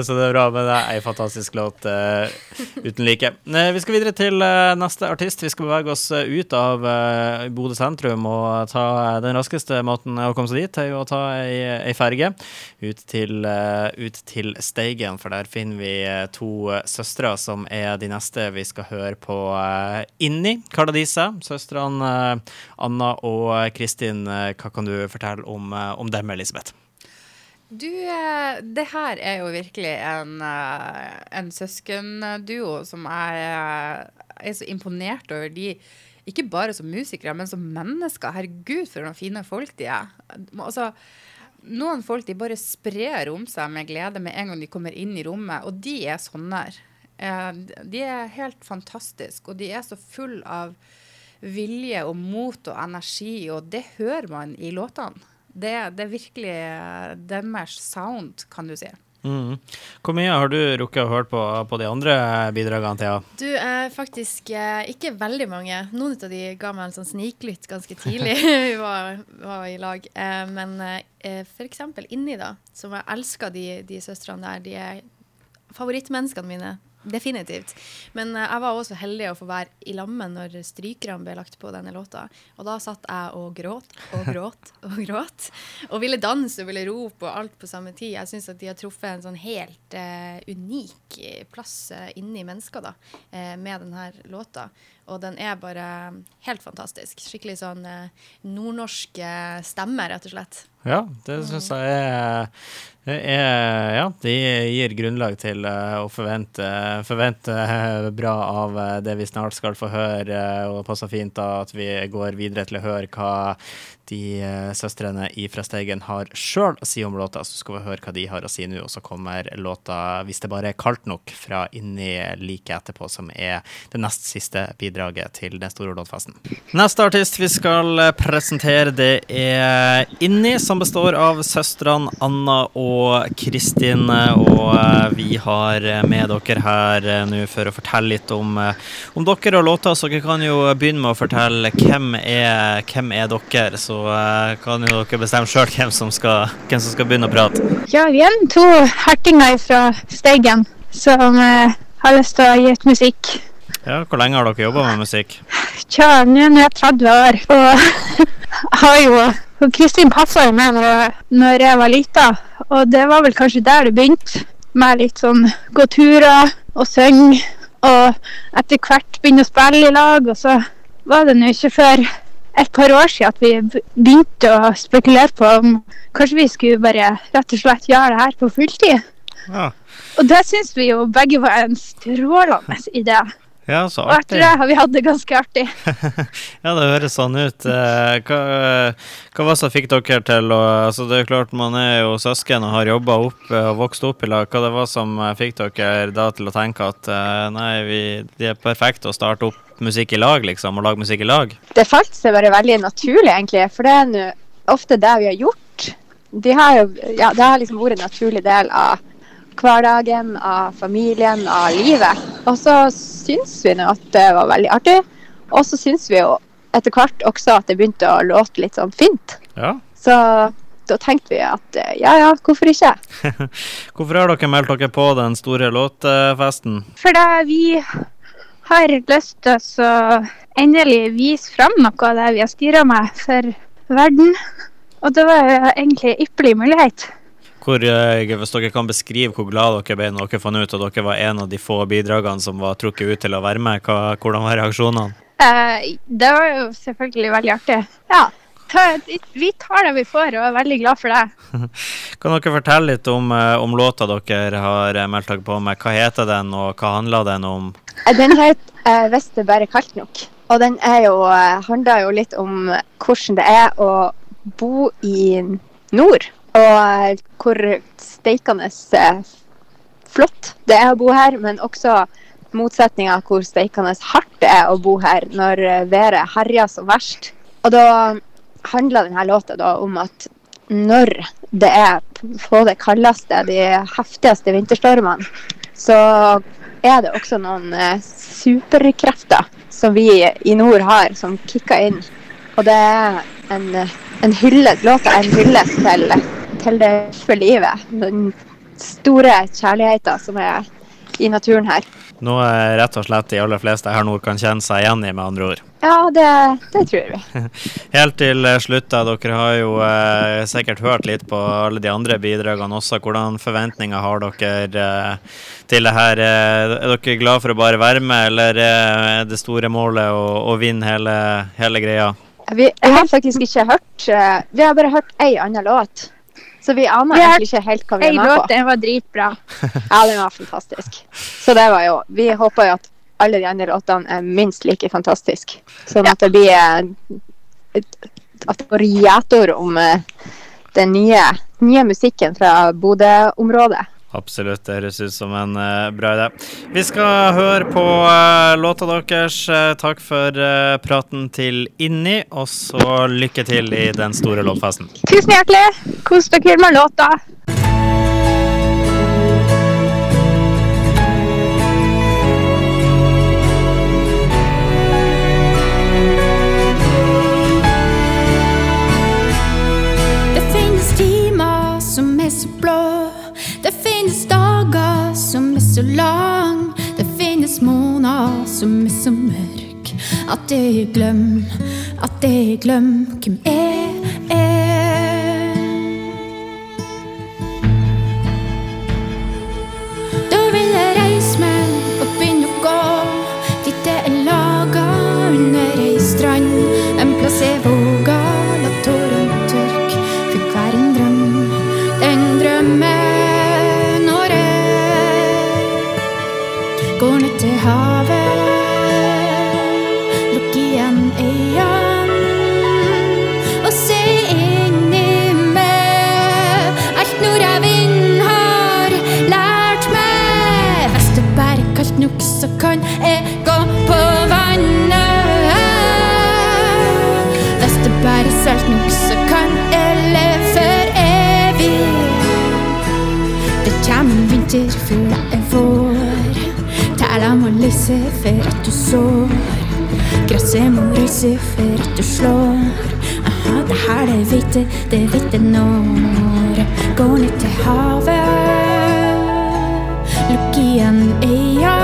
så, det er bra. Men det er ei fantastisk låt uten like. vi skal videre til neste artist. Vi skal bevege oss ut av Bodø sentrum og ta den raskeste måten å komme seg dit, er jo å ta ei, ei ferge ut til, ut til Steigen, for der finner vi eh, to eh, søstre som er de neste vi skal høre på uh, inni, Kardadisa. Søstrene Anna og Kristin. Hva kan du fortelle om, om dem, Elisabeth? Du, det her er jo virkelig en, en søskenduo som jeg er så imponert over. De, ikke bare som musikere, men som mennesker. Herregud, for noen fine folk de er. Altså, noen folk de bare sprer om seg med glede med en gang de kommer inn i rommet, og de er sånne. der de er helt fantastiske, og de er så full av vilje og mot og energi, og det hører man i låtene. Det, det er virkelig eh, deres sound, kan du si. Mm. Hvor mye har du rukket å høre på, på de andre bidragene, Thea? Du, eh, faktisk eh, ikke veldig mange. Noen av de ga meg en sånn sniklytt ganske tidlig. vi var, var, i lag. Eh, men eh, f.eks. Inni, da, som jeg elsker de, de søstrene der. De er favorittmenneskene mine. Definitivt. Men uh, jeg var også heldig å få være i lammet når strykerne ble lagt på denne låta. Og da satt jeg og gråt og gråt og gråt. Og ville danse og ville rope og alt på samme tid. Jeg syns at de har truffet en sånn helt uh, unik plass uh, inni mennesker da, med denne låta. Og den er bare helt fantastisk. Skikkelig sånn nordnorsk stemme, rett og slett. Ja, det syns jeg er, er, Ja, de gir grunnlag til å forvente, forvente, bra av det vi snart skal få høre, og det passer fint da at vi går videre til å høre hva de søstrene fra Steigen har sjøl å si om låta, så skal vi høre hva de har å si nå. Og så kommer låta 'Hvis det bare er kaldt nok' fra inni like etterpå, som er det nest siste bidraget til den store låtfesten. Neste artist vi skal presentere, det er Inni, som består av søstrene Anna og Kristin. Og uh, vi har med dere her uh, nå for å fortelle litt om, om dere og låta, så dere kan jo begynne med å fortelle hvem er, hvem er dere. Så kan jo dere bestemme sjøl hvem, som skal, hvem som skal begynne å prate. Ja, vi er to hertinger fra Steigen som har lyst til å gi ut musikk. Ja, Hvor lenge har dere jobba med musikk? Tja, nå er jeg 30 år. Og har jo og Kristin passa jo med når, når jeg var lita, og det var vel kanskje der det begynte. Med litt sånn gå turer og synge, og etter hvert begynne å spille i lag. Og så var det nå ikke før et par år siden at vi begynte å spekulere på om kanskje vi skulle bare rett og slett gjøre det her på fulltid. Ja. Og det syns vi jo begge var en strålende idé. Ja, så artig. Og jeg tror har vi hatt det ganske artig. ja, det høres sånn ut. Eh, hva, hva var det som fikk dere til å altså Det er klart man er jo søsken og har jobba opp eh, og vokst opp i lag. Hva det var som eh, fikk dere da til å tenke at nei, vi, de er perfekte å starte opp musikk i lag, liksom, og lage musikk i lag? Det falt seg bare veldig naturlig, egentlig. For det er ofte det vi har gjort. De har jo, ja, det har liksom vært en naturlig del av hverdagen, av familien, av livet. Og så syns vi nå at det var veldig artig. Og så syns vi jo etter hvert også at det begynte å låte litt sånn fint. Ja. Så da tenkte vi at ja ja, hvorfor ikke? hvorfor har dere meldt dere på den store låtfesten? Fordi vi har lyst til å endelig vise fram noe av det vi har styra med for verden. Og det var egentlig ypperlig mulighet. Hvor, eh, hvis dere kan beskrive hvor glad dere ble når dere fant ut at dere var en av de få bidragene som var trukket ut til å være med, hva, hvordan var reaksjonene? Eh, det var jo selvfølgelig veldig artig. Ja. Vi tar det vi får, og er veldig glad for det. kan dere fortelle litt om, eh, om låta dere har eh, meldt dere på med? Hva heter den, og hva handler den om? Den heter uh, 'Hvis det bare er kaldt nok'. Og den jo, handler jo litt om hvordan det er å bo i nord. Og hvor steikende flott det er å bo her, men også motsetninga hvor steikende hardt det er å bo her når været herjer som verst. Og da handler denne låta da om at når det er på det kaldeste, de heftigste vinterstormene, så er det også noen eh, superkrefter som vi i nord har, som kicker inn. Og det er en, en hyllest, låta en hyllest til, til det for livet. Den store kjærligheten som er i naturen her. Noe rett og slett de aller fleste her nord kan kjenne seg igjen i, med andre ord. Ja, det, det tror vi. Helt til eh, slutt, da. Dere har jo eh, sikkert hørt litt på alle de andre bidragene også. Hvordan forventninger har dere eh, til det her? Eh, er dere glad for å bare være med, eller eh, er det store målet å, å vinne hele, hele greia? Vi har faktisk ikke hørt Vi har bare hørt ei annen låt. Så vi aner egentlig ikke helt hva vi er med på. den var dritbra. Ja, den var fantastisk. Så det var jo Vi håper jo at alle de andre låtene er minst like fantastiske. Sånn at det blir eh, et- At det går gjetord om eh, den nye, nye musikken fra Bodø-området. Absolutt, det høres ut som en uh, bra idé. Vi skal høre på uh, låta deres. Uh, takk for praten til Inni, og så lykke til i den store låtfesten. Tusen hjertelig. Kos dere med låta. Så lang. Det finnes måneder som er så mørk. At jeg glem, at jeg glem hvem jeg er. Da vil jeg reise meg og begynne å gå dit det er laga under ei strand. En plass jeg for at du sår. Gresset må for at du slår. Aha, det her det hvite, det hvite når. Går ned til havet. Lukk igjen øynene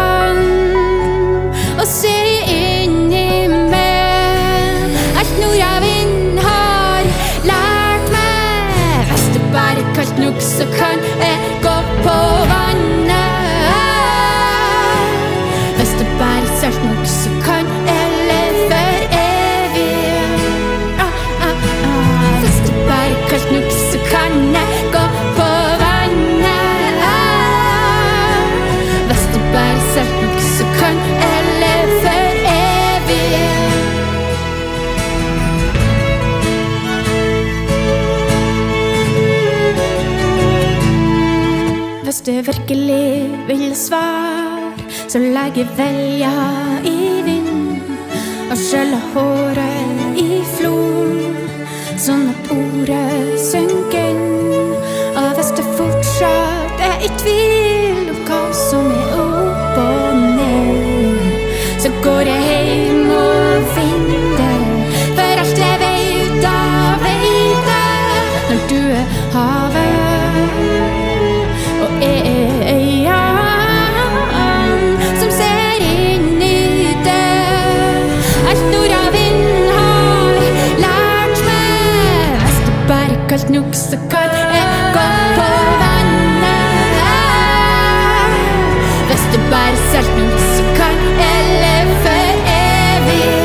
du virkelig vil svare, så legg velja i vind og skjølle håret i flor, sånn at ordet synker inn. Og hvis du fortsatt er i tvil om hva som er opp kaldt nok, så kan jeg gå på vannet. Hvis du bare salt nok, så kan jeg leve for evig.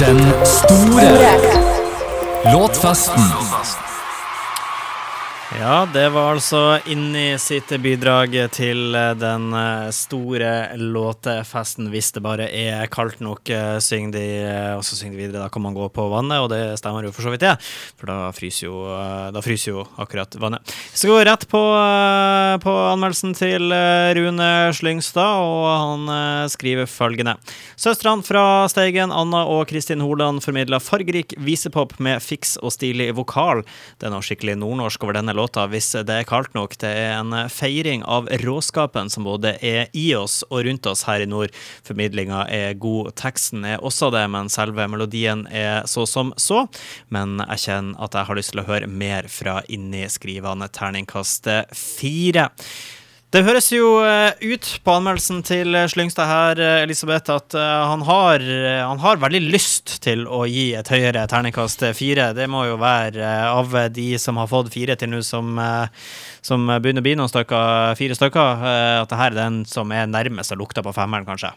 Den store låtfesten. Ja, det var altså inni sitt bidrag til eh, den eh, store låtefesten. Hvis det bare er kaldt nok, eh, synger de, og så synger de videre. Da kan man gå på vannet, og det stemmer jo for så vidt det. For da fryser jo, da fryser jo akkurat vannet. Vi skal gå rett på, på anmeldelsen til Rune Slyngstad, og han skriver følgende. Søstrene fra Steigen, Anna og Kristin Holand, formidla fargerik visepop med fiks og stilig vokal. Det er noe skikkelig nordnorsk over denne låta, hvis det er kaldt nok. Det er en feiring av råskapen som både er i oss og rundt oss her i nord. Formidlinga er god, teksten er også det, men selve melodien er så som så. Men jeg kjenner at jeg har lyst til å høre mer fra inni skrivende terningkast fire. Det høres jo eh, ut på anmeldelsen til eh, Slyngstad her, eh, Elisabeth, at han, har, han har veldig lyst til å gi et høyere terningkast fire. Det må jo være av de som har fått fire til nå, som, som begynner å bli noen stykker, fire stykker, at det her er den som er nærmest og lukter på femmeren, kanskje.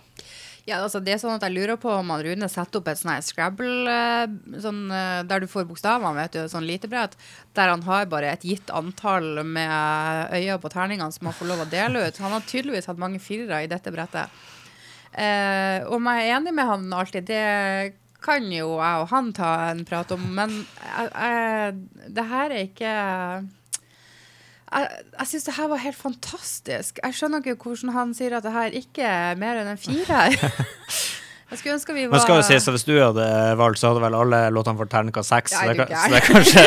Ja, altså det er sånn at Jeg lurer på om han Rune setter opp et sånn Scrabble eh, sånn, eh, der du får bokstavene, vet du, sånn lite brett, der han har bare et gitt antall med øyne på terningene som han får lov å dele ut. Han har tydeligvis hatt mange firere i dette brettet. Eh, om jeg er enig med han alltid, det kan jo jeg og han ta en prat om, men jeg, det her er ikke jeg, jeg syns det her var helt fantastisk. Jeg skjønner ikke hvordan han sier at det her ikke er mer enn en firer. jeg skulle ønske vi var Men skal jo sies at hvis du hadde valgt, så hadde vel alle låtene fått terningkast seks. Så, det er så kanskje,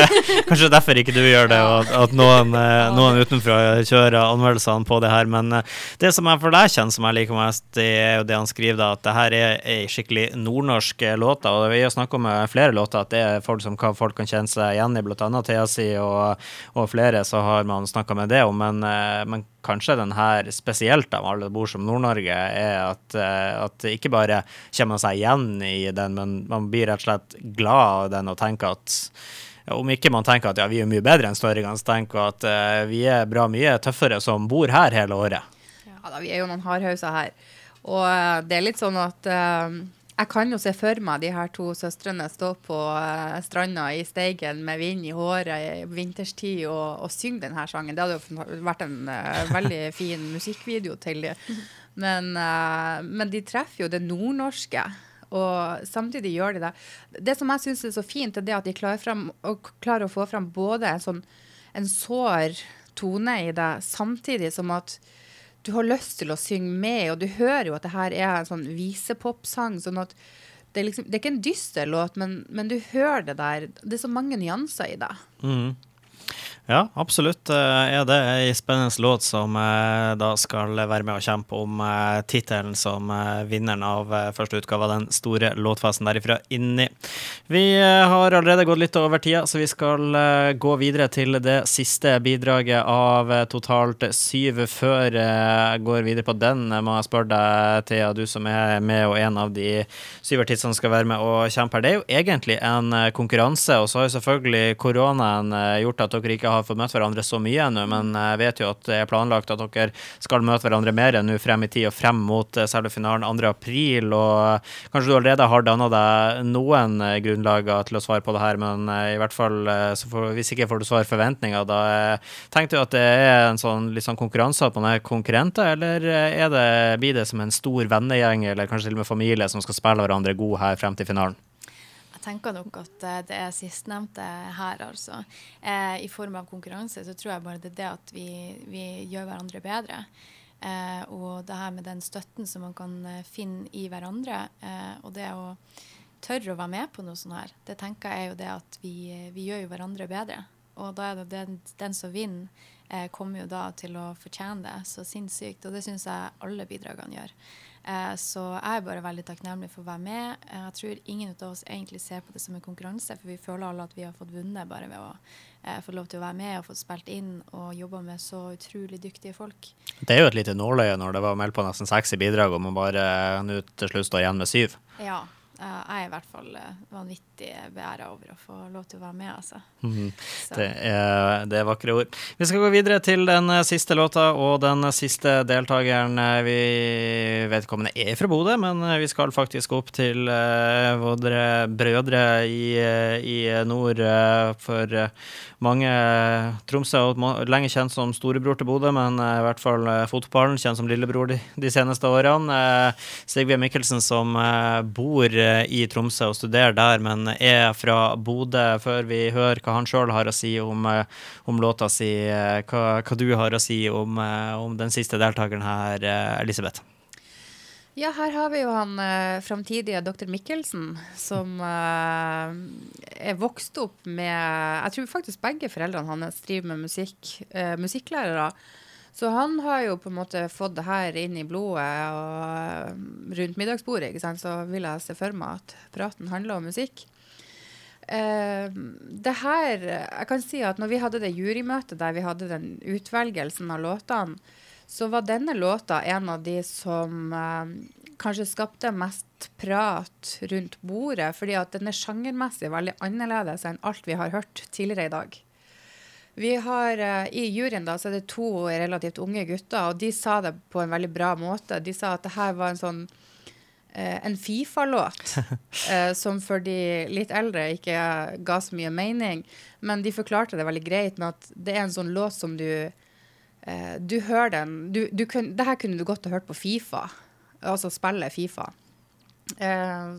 kanskje derfor ikke du gjør det, og at, noen, eh, noen utenfra kjører anmeldelsene på det her. Men eh, det som jeg for deg kjenner som jeg liker mest, det er jo det han skriver, da, at det her er ei skikkelig nordnorsk eh, låt. Og vi har snakka med flere låter at det er folk som kan, folk kan kjenne seg igjen i, bl.a. Thea si og, og flere, så har man snakka med det om. Men, men kanskje den her spesielt av alle bor som Nord-Norge, er at, eh, at ikke bare kommer man seg igjen i den, men man blir rett og slett glad av den og tenker at om ikke man tenker at ja, vi er mye bedre enn Størigan, så tenker at uh, vi er bra mye tøffere som bor her hele året. Ja da, vi er jo noen hardhauser her. Og eh, det er litt sånn at eh, jeg kan jo se for meg de her to søstrene stå på eh, stranda i Steigen med vind i håret i vinterstid og, og synge denne sangen. Det hadde jo vært en uh, veldig fin musikkvideo til det. Men, uh, men de treffer jo det nordnorske. Og samtidig gjør de det. Det som jeg syns er så fint, er det at de klarer, frem, klarer å få fram både en sånn en sår tone i det, samtidig som at du har lyst til å synge med, og du hører jo at det her er en sånn visepopsang. sånn at det er, liksom, det er ikke en dyster låt, men, men du hører det der. Det er så mange nyanser i det. Mm. Ja, absolutt Det er det ei spennende låt som eh, da skal være med å kjempe om eh, tittelen som eh, vinneren av eh, første utgave av den store låtfesten derifra inni. Vi eh, har allerede gått litt over tida, så vi skal eh, gå videre til det siste bidraget av eh, totalt syv. Før eh, jeg går videre på den, eh, må jeg spørre deg, Thea, du som er med og en av de syvertidsene skal være med og kjempe her. Det er jo egentlig en eh, konkurranse, og så har jo selvfølgelig koronaen eh, gjort at dere ikke har fått møtt hverandre så mye ennå, men jeg vet jo at det er planlagt at dere skal møte hverandre mer enn nå frem i tid og frem mot eh, selve finalen 2. april, og kanskje du allerede har danna deg noen eh, grunnlager til å svare på det her, men eh, i hvert fall eh, får, hvis ikke får du svar forventninger, da eh, tenkte du at det er en sånn litt sånn konkurranse at man er konkurrenter, eller eh, er det, blir det som en stor vennegjeng, eller kanskje til og med familie som skal spille hverandre god her frem til finalen? Tenker nok at eh, det er sistnevnte her, altså. Eh, I form av konkurranse så tror jeg bare det er det at vi, vi gjør hverandre bedre. Eh, og det her med den støtten som man kan eh, finne i hverandre, eh, og det å tørre å være med på noe sånt her, det tenker jeg er jo det at vi, vi gjør jo hverandre bedre. Og da er det den, den som vinner, eh, kommer jo da til å fortjene det så sinnssykt. Og det syns jeg alle bidragene gjør. Eh, så jeg er bare veldig takknemlig for å være med. Eh, jeg tror ingen av oss egentlig ser på det som en konkurranse, for vi føler alle at vi har fått vunnet bare ved å eh, få lov til å være med og få spilt inn og jobba med så utrolig dyktige folk. Det er jo et lite nåløye når det var meldt på nesten seks i bidrag, og man bare nå til slutt står igjen med syv. Ja, jeg er i hvert fall eh, vanvittig beæra over å få lov til å være med, altså. Mhm. Det er, det er vakre ord. Vi skal gå videre til den eh, siste låta og den siste deltakeren. Eh, Vi Vedkommende er fra Bodø, men eh, vi skal faktisk opp til uh, våre brødre i, eh, i nord. eh, for eh, mange eh, Tromsø er lenge kjent som storebror til Bodø, men eh, i hvert fall eh, fotballen kjent som lillebror de, de seneste årene. Eh, Sigve Mikkelsen som eh, bor eh, i Tromsø og studerer der, men er fra Bodø. Før vi hører hva han sjøl har å si om, eh, om låta si, eh, hva, hva du har å si om, eh, om den siste deltakeren her, eh, Elisabeth. Ja, her har vi jo han eh, framtidige dr. Mikkelsen, som eh, er vokst opp med Jeg tror faktisk begge foreldrene hans driver med musikk, eh, musikklærere. Så han har jo på en måte fått det her inn i blodet og rundt middagsbordet. ikke sant? Så vil jeg se for meg at praten handler om musikk. Eh, det her Jeg kan si at når vi hadde det jurymøtet der vi hadde den utvelgelsen av låtene, så var denne låta en av de som eh, kanskje skapte mest prat rundt bordet, fordi at den er sjangermessig veldig annerledes enn alt vi har hørt tidligere i dag. Vi har, eh, I juryen da, så er det to relativt unge gutter, og de sa det på en veldig bra måte. De sa at det her var en sånn eh, en Fifa-låt, eh, som for de litt eldre ikke ga så mye mening. Men de forklarte det veldig greit med at det er en sånn låt som du Du hører den du, du kun, Det her kunne du godt ha hørt på Fifa, altså spille Fifa.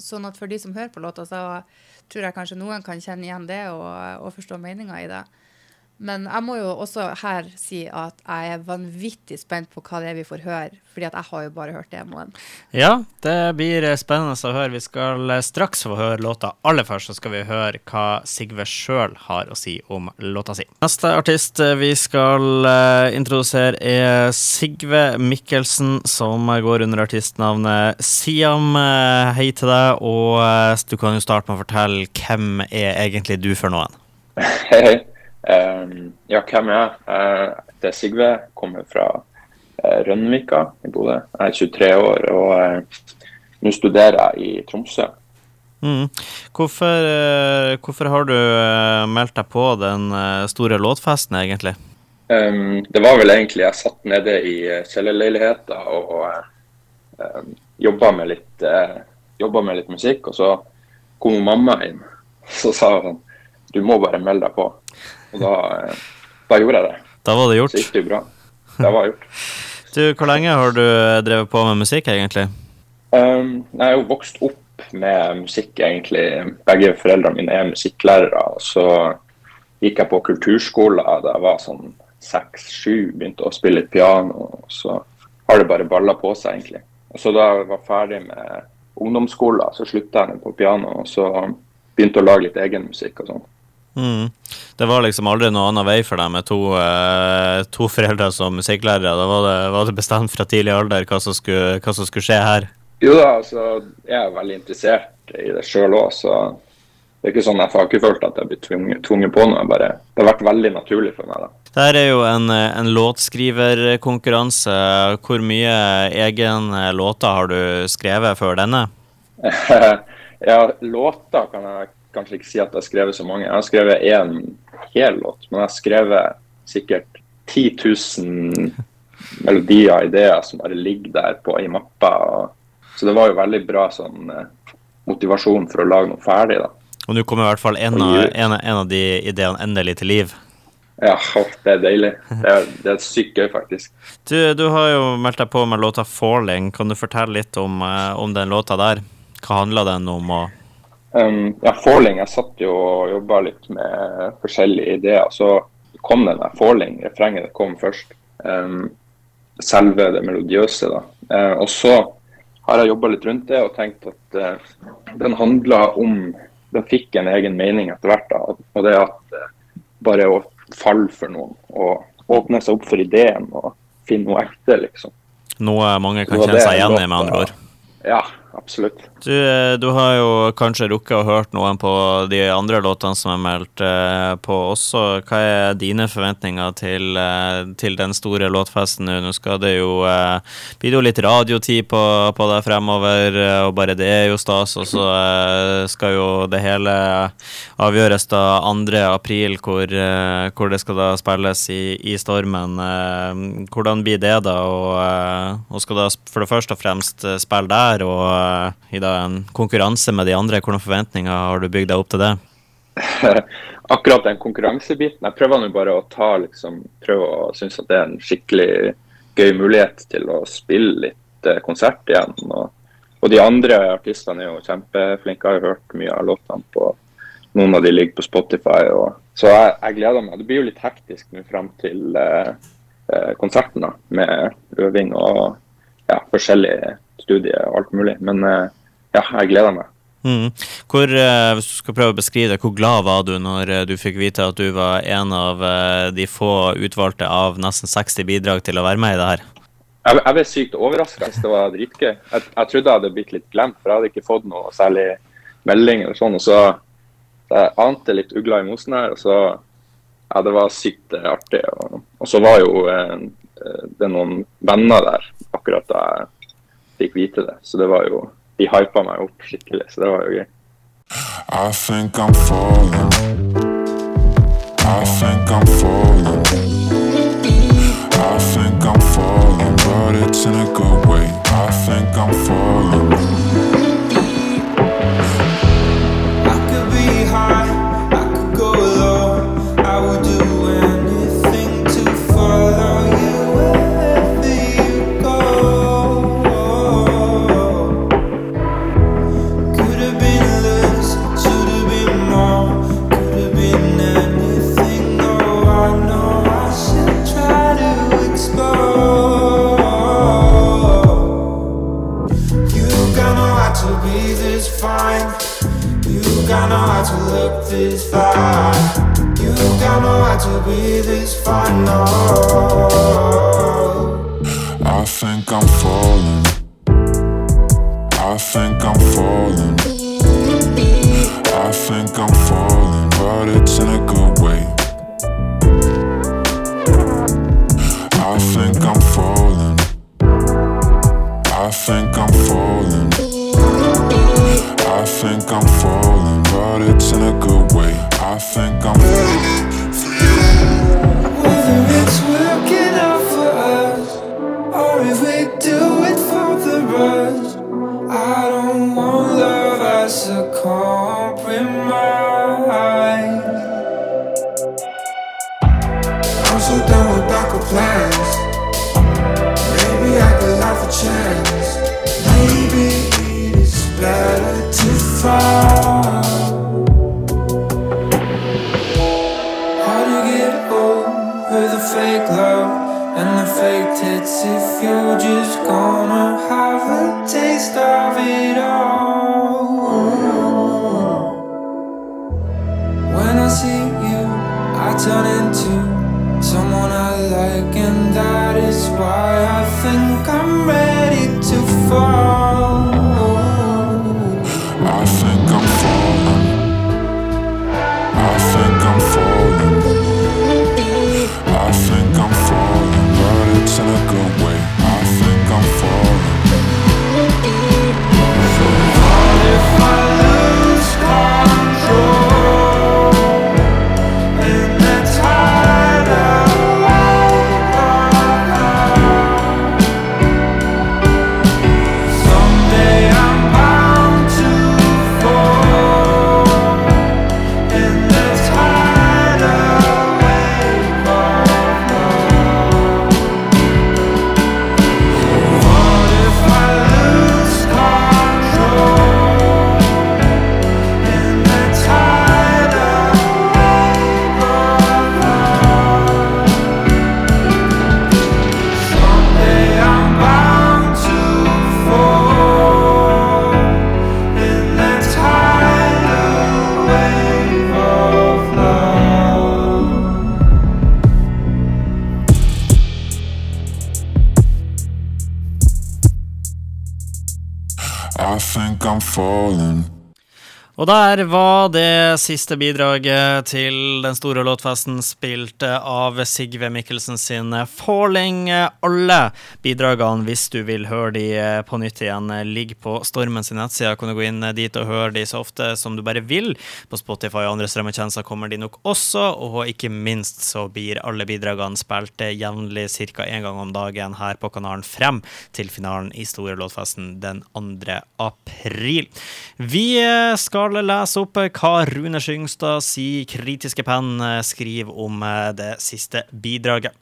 Sånn at for de som hører på låta, så tror jeg kanskje noen kan kjenne igjen det og, og forstå meninga i det. Men jeg må jo også her si at jeg er vanvittig spent på hva det er vi får høre, fordi at jeg har jo bare hørt demoen. Ja, det blir spennende å høre. Vi skal eh, straks få høre låta. Aller først så skal vi høre hva Sigve sjøl har å si om låta si. Neste artist eh, vi skal eh, introdusere, er Sigve Mikkelsen, som går under artistnavnet Siam. Hei til deg, og du kan jo starte med å fortelle hvem er egentlig du for noen? Hei, hei. Um, ja, hvem er jeg? Uh, det er Sigve. Kommer fra uh, Rønvika i Bodø. Jeg er 23 år og uh, nå studerer jeg i Tromsø. Mm. Hvorfor, eh, hvorfor har du eh, meldt deg på den eh, store låtfesten, egentlig? Um, det var vel egentlig jeg satt nede i kjellerleiligheten og, og um, jobba med, litt, uh, med litt musikk. Og så kom mamma inn. Så sa hun Du må bare melde deg på. Og da, da gjorde jeg det. Da var det gjort. Så gikk det jo bra. Det var gjort. Du, hvor lenge har du eh, drevet på med musikk, egentlig? Um, jeg er jo vokst opp med musikk, egentlig. Begge foreldrene mine er musikklærere. og Så gikk jeg på kulturskolen da jeg var sånn seks-sju, begynte å spille litt piano. og Så har det bare balla på seg, egentlig. Og så Da jeg var ferdig med ungdomsskolen, så slutta jeg på piano. Og så begynte å lage litt egen musikk og sånn. Mm. Det var liksom aldri noen annen vei for deg med to, eh, to foreldre som musikklærere. Da var det, var det bestemt fra tidlig alder hva som skulle, hva som skulle skje her. Jo da, altså, jeg er veldig interessert i det sjøl òg, så det er ikke sånn jeg har ikke følt at jeg blir tvunget, tvunget på noe. Bare, det har vært veldig naturlig for meg. da. Dette er jo en, en låtskriverkonkurranse. Hvor mye egen eh, låter har du skrevet før denne? ja, låter kan jeg kanskje ikke si at jeg har skrevet så mange. Jeg har skrevet én hel låt, men jeg har skrevet sikkert 10 000 melodier, og ideer, som bare ligger der på ei mappe. Så det var jo veldig bra sånn eh, motivasjon for å lage noe ferdig, da. Og nå kommer i hvert fall en av, en, en av de ideene endelig til liv. Ja, det er deilig. Det er, det er sykt gøy, faktisk. Du, du har jo meldt deg på med låta 'Falling'. Kan du fortelle litt om, eh, om den låta der? Hva handler den om? og Um, ja, Falling, jeg satt jo og jobba litt med forskjellige ideer. Så kom den der Falling, refrenget kom først. Um, selve det melodiøse, da. Uh, og så har jeg jobba litt rundt det og tenkt at uh, den handla om Den fikk en egen mening etter hvert. da, Og det at uh, bare å falle for noen og åpne seg opp for ideen og finne noe ekte, liksom. Noe mange kan kjenne seg igjen i, med andre ord. Ja, absolutt. Du, eh, du har jo kanskje rukket å hørt noen på de andre låtene som er meldt eh, på også. Hva er dine forventninger til, eh, til den store låtfesten nå? Nå skal det jo bli jo litt radiotid på, på deg fremover, og bare det er jo stas. Og så skal jo det hele avgjøres da 2. april, hvor, hvor det skal da spilles i, i Stormen. Hvordan blir det da? Og, og skal da for det første og fremst spille der, og i da en konkurranse med de andre. Hvordan forventninger har du bygd deg opp til det? Akkurat den konkurransebiten. Jeg prøver nå bare å ta liksom, prøve å synes at det er en skikkelig gøy mulighet til å spille litt eh, konsert igjen. Og, og de andre artistene er jo kjempeflinke. Jeg har hørt mye av låtene på noen av de ligger på Spotify. Og, så jeg, jeg gleder meg. Det blir jo litt hektisk nå fram til eh, eh, konserten da, med øving og ja, forskjellige studier og alt mulig. Men eh, ja, jeg gleder meg. Mm. Hvor, eh, hvis du skal prøve å beskrive det, hvor glad var du når eh, du fikk vite at du var en av de få utvalgte av nesten 60 bidrag til å være med i det her? Jeg, jeg ble sykt overraska. Det var dritgøy. Jeg, jeg trodde jeg hadde blitt litt glemt, for jeg hadde ikke fått noe særlig melding. eller sånn, og så Jeg ante litt ugler i mosen her, og så Ja, det var sykt artig. Og, og så var jo eh, det noen venner der akkurat da jeg fikk vite det. Så det var jo De hypa meg opp skikkelig, så det var jo gøy. I think I'm falling. I think I'm falling. I think I'm falling, but it's in a good way. I think I'm falling. This fine. You got no how to be this fine. No. Og der var siste bidraget til den store låtfesten spilt av Sigve Mikkelsen sin 'Falling'. Alle bidragene, hvis du vil høre de på nytt igjen, ligger på Stormen sin nettside. Kan du gå inn dit og høre de så ofte som du bare vil. På Spotify og andre strømmetjenester kommer de nok også, og ikke minst så blir alle bidragene spilt jevnlig ca. én gang om dagen her på kanalen frem til finalen i Store låtfesten den 2. april. Vi skal lese opp hva Rune Skyngstad si kritiske penn skriver om det siste bidraget.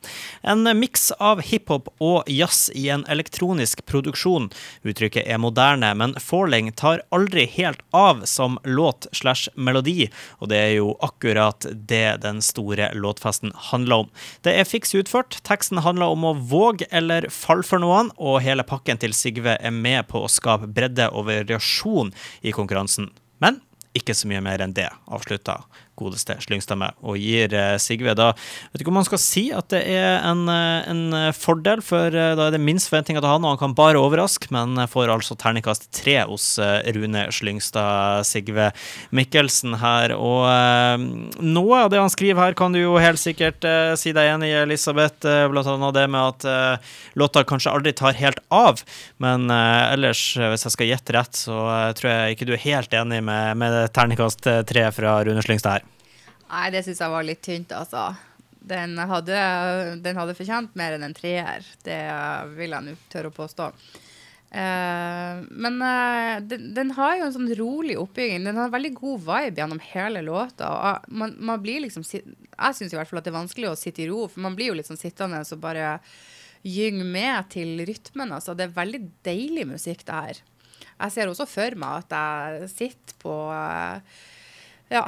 En miks av hiphop og jazz i en elektronisk produksjon. Uttrykket er moderne, men Falling tar aldri helt av som låt slash melodi, og det er jo akkurat det den store låtfesten handler om. Det er fiks utført, teksten handler om å våge eller falle for noen, og hele pakken til Sigve er med på å skape bredde og variasjon i konkurransen. Men ikke så mye mer enn det, avslutta godeste Slyngstad med, og gir eh, Sigve da Vet ikke om man skal si at det er en, eh, en fordel, for eh, da er det minst forventninger til han, og han kan bare overraske, men får altså terningkast tre hos eh, Rune Slyngstad, Sigve Mikkelsen her. Og eh, noe av det han skriver her, kan du jo helt sikkert eh, si deg enig i, Elisabeth. eh, Blant annet det med at eh, låta kanskje aldri tar helt av. Men eh, ellers, eh, hvis jeg skal gjette rett, så eh, tror jeg ikke du er helt enig med, med terningkast eh, tre fra Rune Slyngstad her. Nei, det syns jeg var litt tynt, altså. Den hadde, den hadde fortjent mer enn en treer. Det vil jeg nå tørre å påstå. Uh, men uh, den, den har jo en sånn rolig oppbygging. Den har veldig god vibe gjennom hele låta. Og man, man blir liksom Jeg syns i hvert fall at det er vanskelig å sitte i ro, for man blir jo litt sånn sittende og bare gynge med til rytmen. Altså. Det er veldig deilig musikk, det her. Jeg ser også for meg at jeg sitter på eh, ja,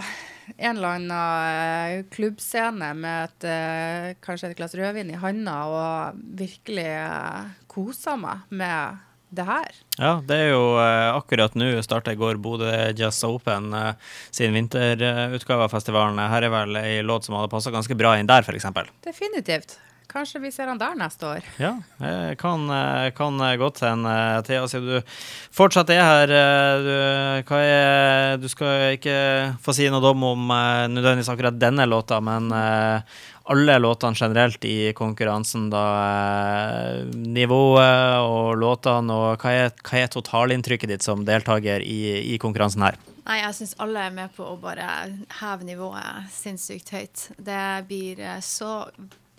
en eller annen eh, klubbscene med et, eh, kanskje et glass rødvin i handa og virkelig uh, koser meg med det her. Ja, det er jo eh, akkurat nå starter i går Bodø Jazz Open eh, sin vinterutgave av festivalen. Her er vel ei låt som hadde passa ganske bra inn der, f.eks. Definitivt. Kanskje vi ser han der neste år. Ja, det kan, eh, kan godt hende. eh, Thea, siden du fortsatt er her, eh, du, hva er, du skal ikke få si noe dom om eh, nødvendigvis akkurat denne låta, men eh, alle låtene generelt i konkurransen, da. eh, Nivået og låtene, og hva er, hva er totalinntrykket ditt som deltaker i, i konkurransen her? Nei, jeg syns alle er med på å bare heve nivået sinnssykt høyt. Det blir eh, så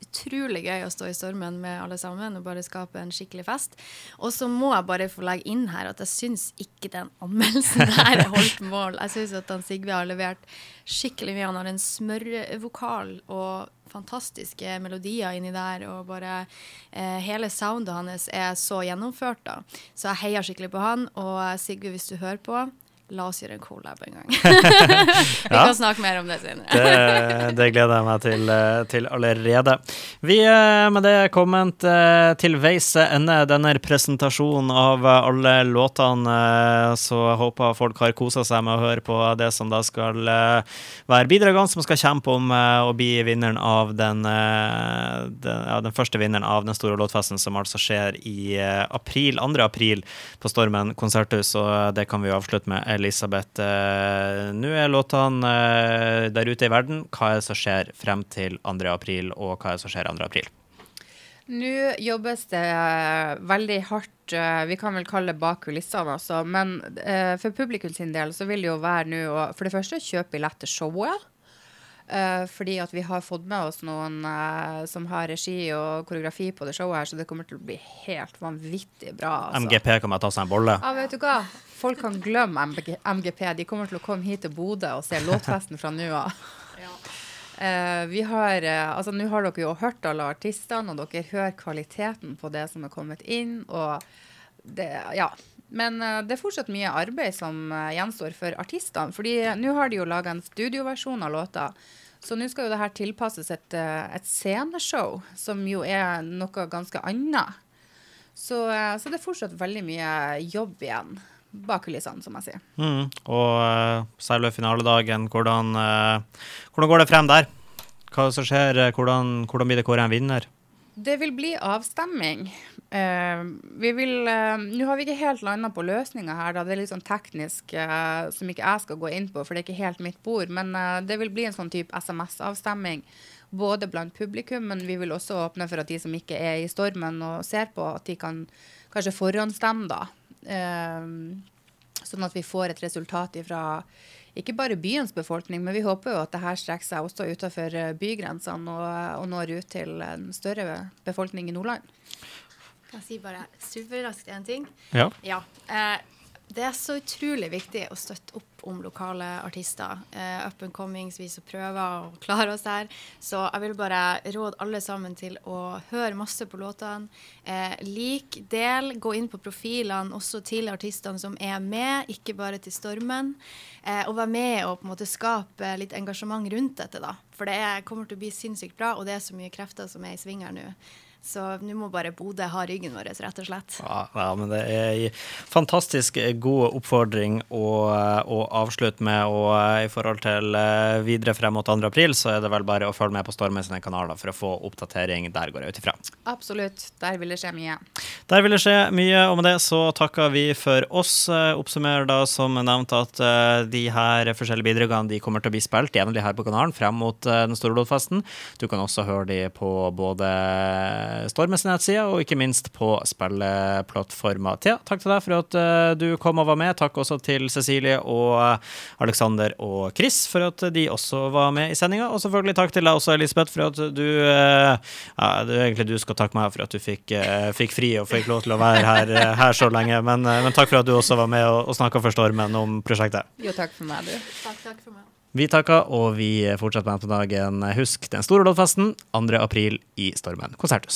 utrolig gøy å stå i stormen med alle sammen og bare skape en skikkelig fest. Og så må jeg bare få legge inn her at jeg syns ikke den anmeldelsen der er holdt mål. Jeg syns at han Sigve har levert skikkelig mye. Han har en smørvokal og fantastiske melodier inni der, og bare eh, hele soundet hans er så gjennomført, da. Så jeg heier skikkelig på han. Og Sigve, hvis du hører på, la oss gjøre en collab en gang. Vi Ja. kan snakke mer om det senere. Det, det gleder jeg meg til, eh, til allerede. Vi er med det kommet eh, til veis ende denne presentasjonen av eh, alle låtene. eh, Så jeg håper folk har kosa seg med å høre på det som da skal eh, være bidragene som skal kjempe om eh, å bli vinneren av den, eh, den, ja, den første vinneren av den store låtfesten, som altså skjer i eh, april, 2. april på Stormen konserthus. Og eh, det kan vi jo avslutte med. Elisabeth, eh, nå er låtene eh, der ute i verden. Hva er det som skjer frem til 2. april, og hva er det som skjer 2. april? Nå jobbes det eh, veldig hardt, vi kan vel kalle det bak kulissene, altså. Men for publikum sin del så vil det jo være nå å for det første kjøpe billett til showet. Eh, fordi at vi har fått med oss noen uh, som har regi og koreografi på det showet her, så det kommer til å bli helt vanvittig bra. Altså. MGP kan bare ta seg en bolle. Ja, vet du hva? Folk kan glemme MG MGP. De kommer til å komme hit til Bodø og se låtfesten fra nå av. Eh, vi har, altså Nå har dere jo hørt alle artistene, og dere hører kvaliteten på det som er kommet inn. og det, ja. Men eh, det er fortsatt mye arbeid som eh, gjenstår for artistene. fordi nå har de jo laga en studioversjon av låta. Så nå skal jo det her tilpasses et, eh, et sceneshow, som jo er noe ganske annet. Så, så det er fortsatt veldig mye jobb igjen bak kulissene, som jeg sier. Mm. Og uh, selve finaledagen, hvordan, uh, hvordan går det frem der? Hva som skjer? Hvordan, hvordan blir det kåret en vinner? Det vil bli avstemming. Uh, vi vil uh, Nå har vi ikke helt landa på løsninga her, da. Det er litt sånn teknisk uh, som ikke jeg skal gå inn på, for det er ikke helt mitt bord. Men det vil bli en sånn type SMS-avstemming. Både blant publikum, men vi vil også åpne for at de som ikke er i stormen og ser på, at de kan kanskje forhåndsstemme, da. Sånn at vi får et resultat ifra ikke bare byens befolkning, men vi håper jo at det her strekker seg også utenfor eh, bygrensene og, og når ut til en større befolkning i Nordland. Kan jeg si bare superraskt en ting? Ja. Eh, det er så utrolig viktig å støtte opp om lokale artister. Uh, up and comings, vi som prøver å klare oss her. Så jeg vil bare råde alle sammen til å høre masse på låtene. Uh, lik, del, gå inn på profilene også til artistene som er med, ikke bare til Stormen. Uh, og være med og på en måte skape litt engasjement rundt dette, da. For det er, kommer til å bli sinnssykt bra, og det er så mye krefter som er i sving her nå. Så nå må bare Bodø ha ryggen vår, rett og slett. Ja, ja, men det er en fantastisk god oppfordring å, å avslutte med. Og eh, i forhold til eh, videre frem mot 2. april, så er det vel bare å følge med på Stormen sine kanaler for å få oppdatering der, går jeg ut ifra. Absolutt. Der vil det skje mye. Der vil det skje mye, og med det så takker vi for oss. Eh, Oppsummerer da som nevnt at de her forskjellige bidragene de kommer til å bli spilt jevnlig her på kanalen frem mot den store lodfesten. Du kan også høre de på både Stormens nettside og ikke minst på spilleplattformer. Thea, takk til deg for at eh, du kom og var med. Takk også til Cecilie og eh, Alexander og Chris for at de også var med i sendinga. Og selvfølgelig takk til deg også, Elisabeth, for at du eh, ja, det er egentlig du skal takke meg for at du fikk, fikk fri og fikk lov til å være her, her så lenge. Men, men takk for at du også var med og, og snakka for Stormen om prosjektet. Jo, takk for meg, du. Takk, takk for meg. Vi takker, og vi fortsetter med på dagen. Husk den store loddfesten 2. april i Stormen konserthus.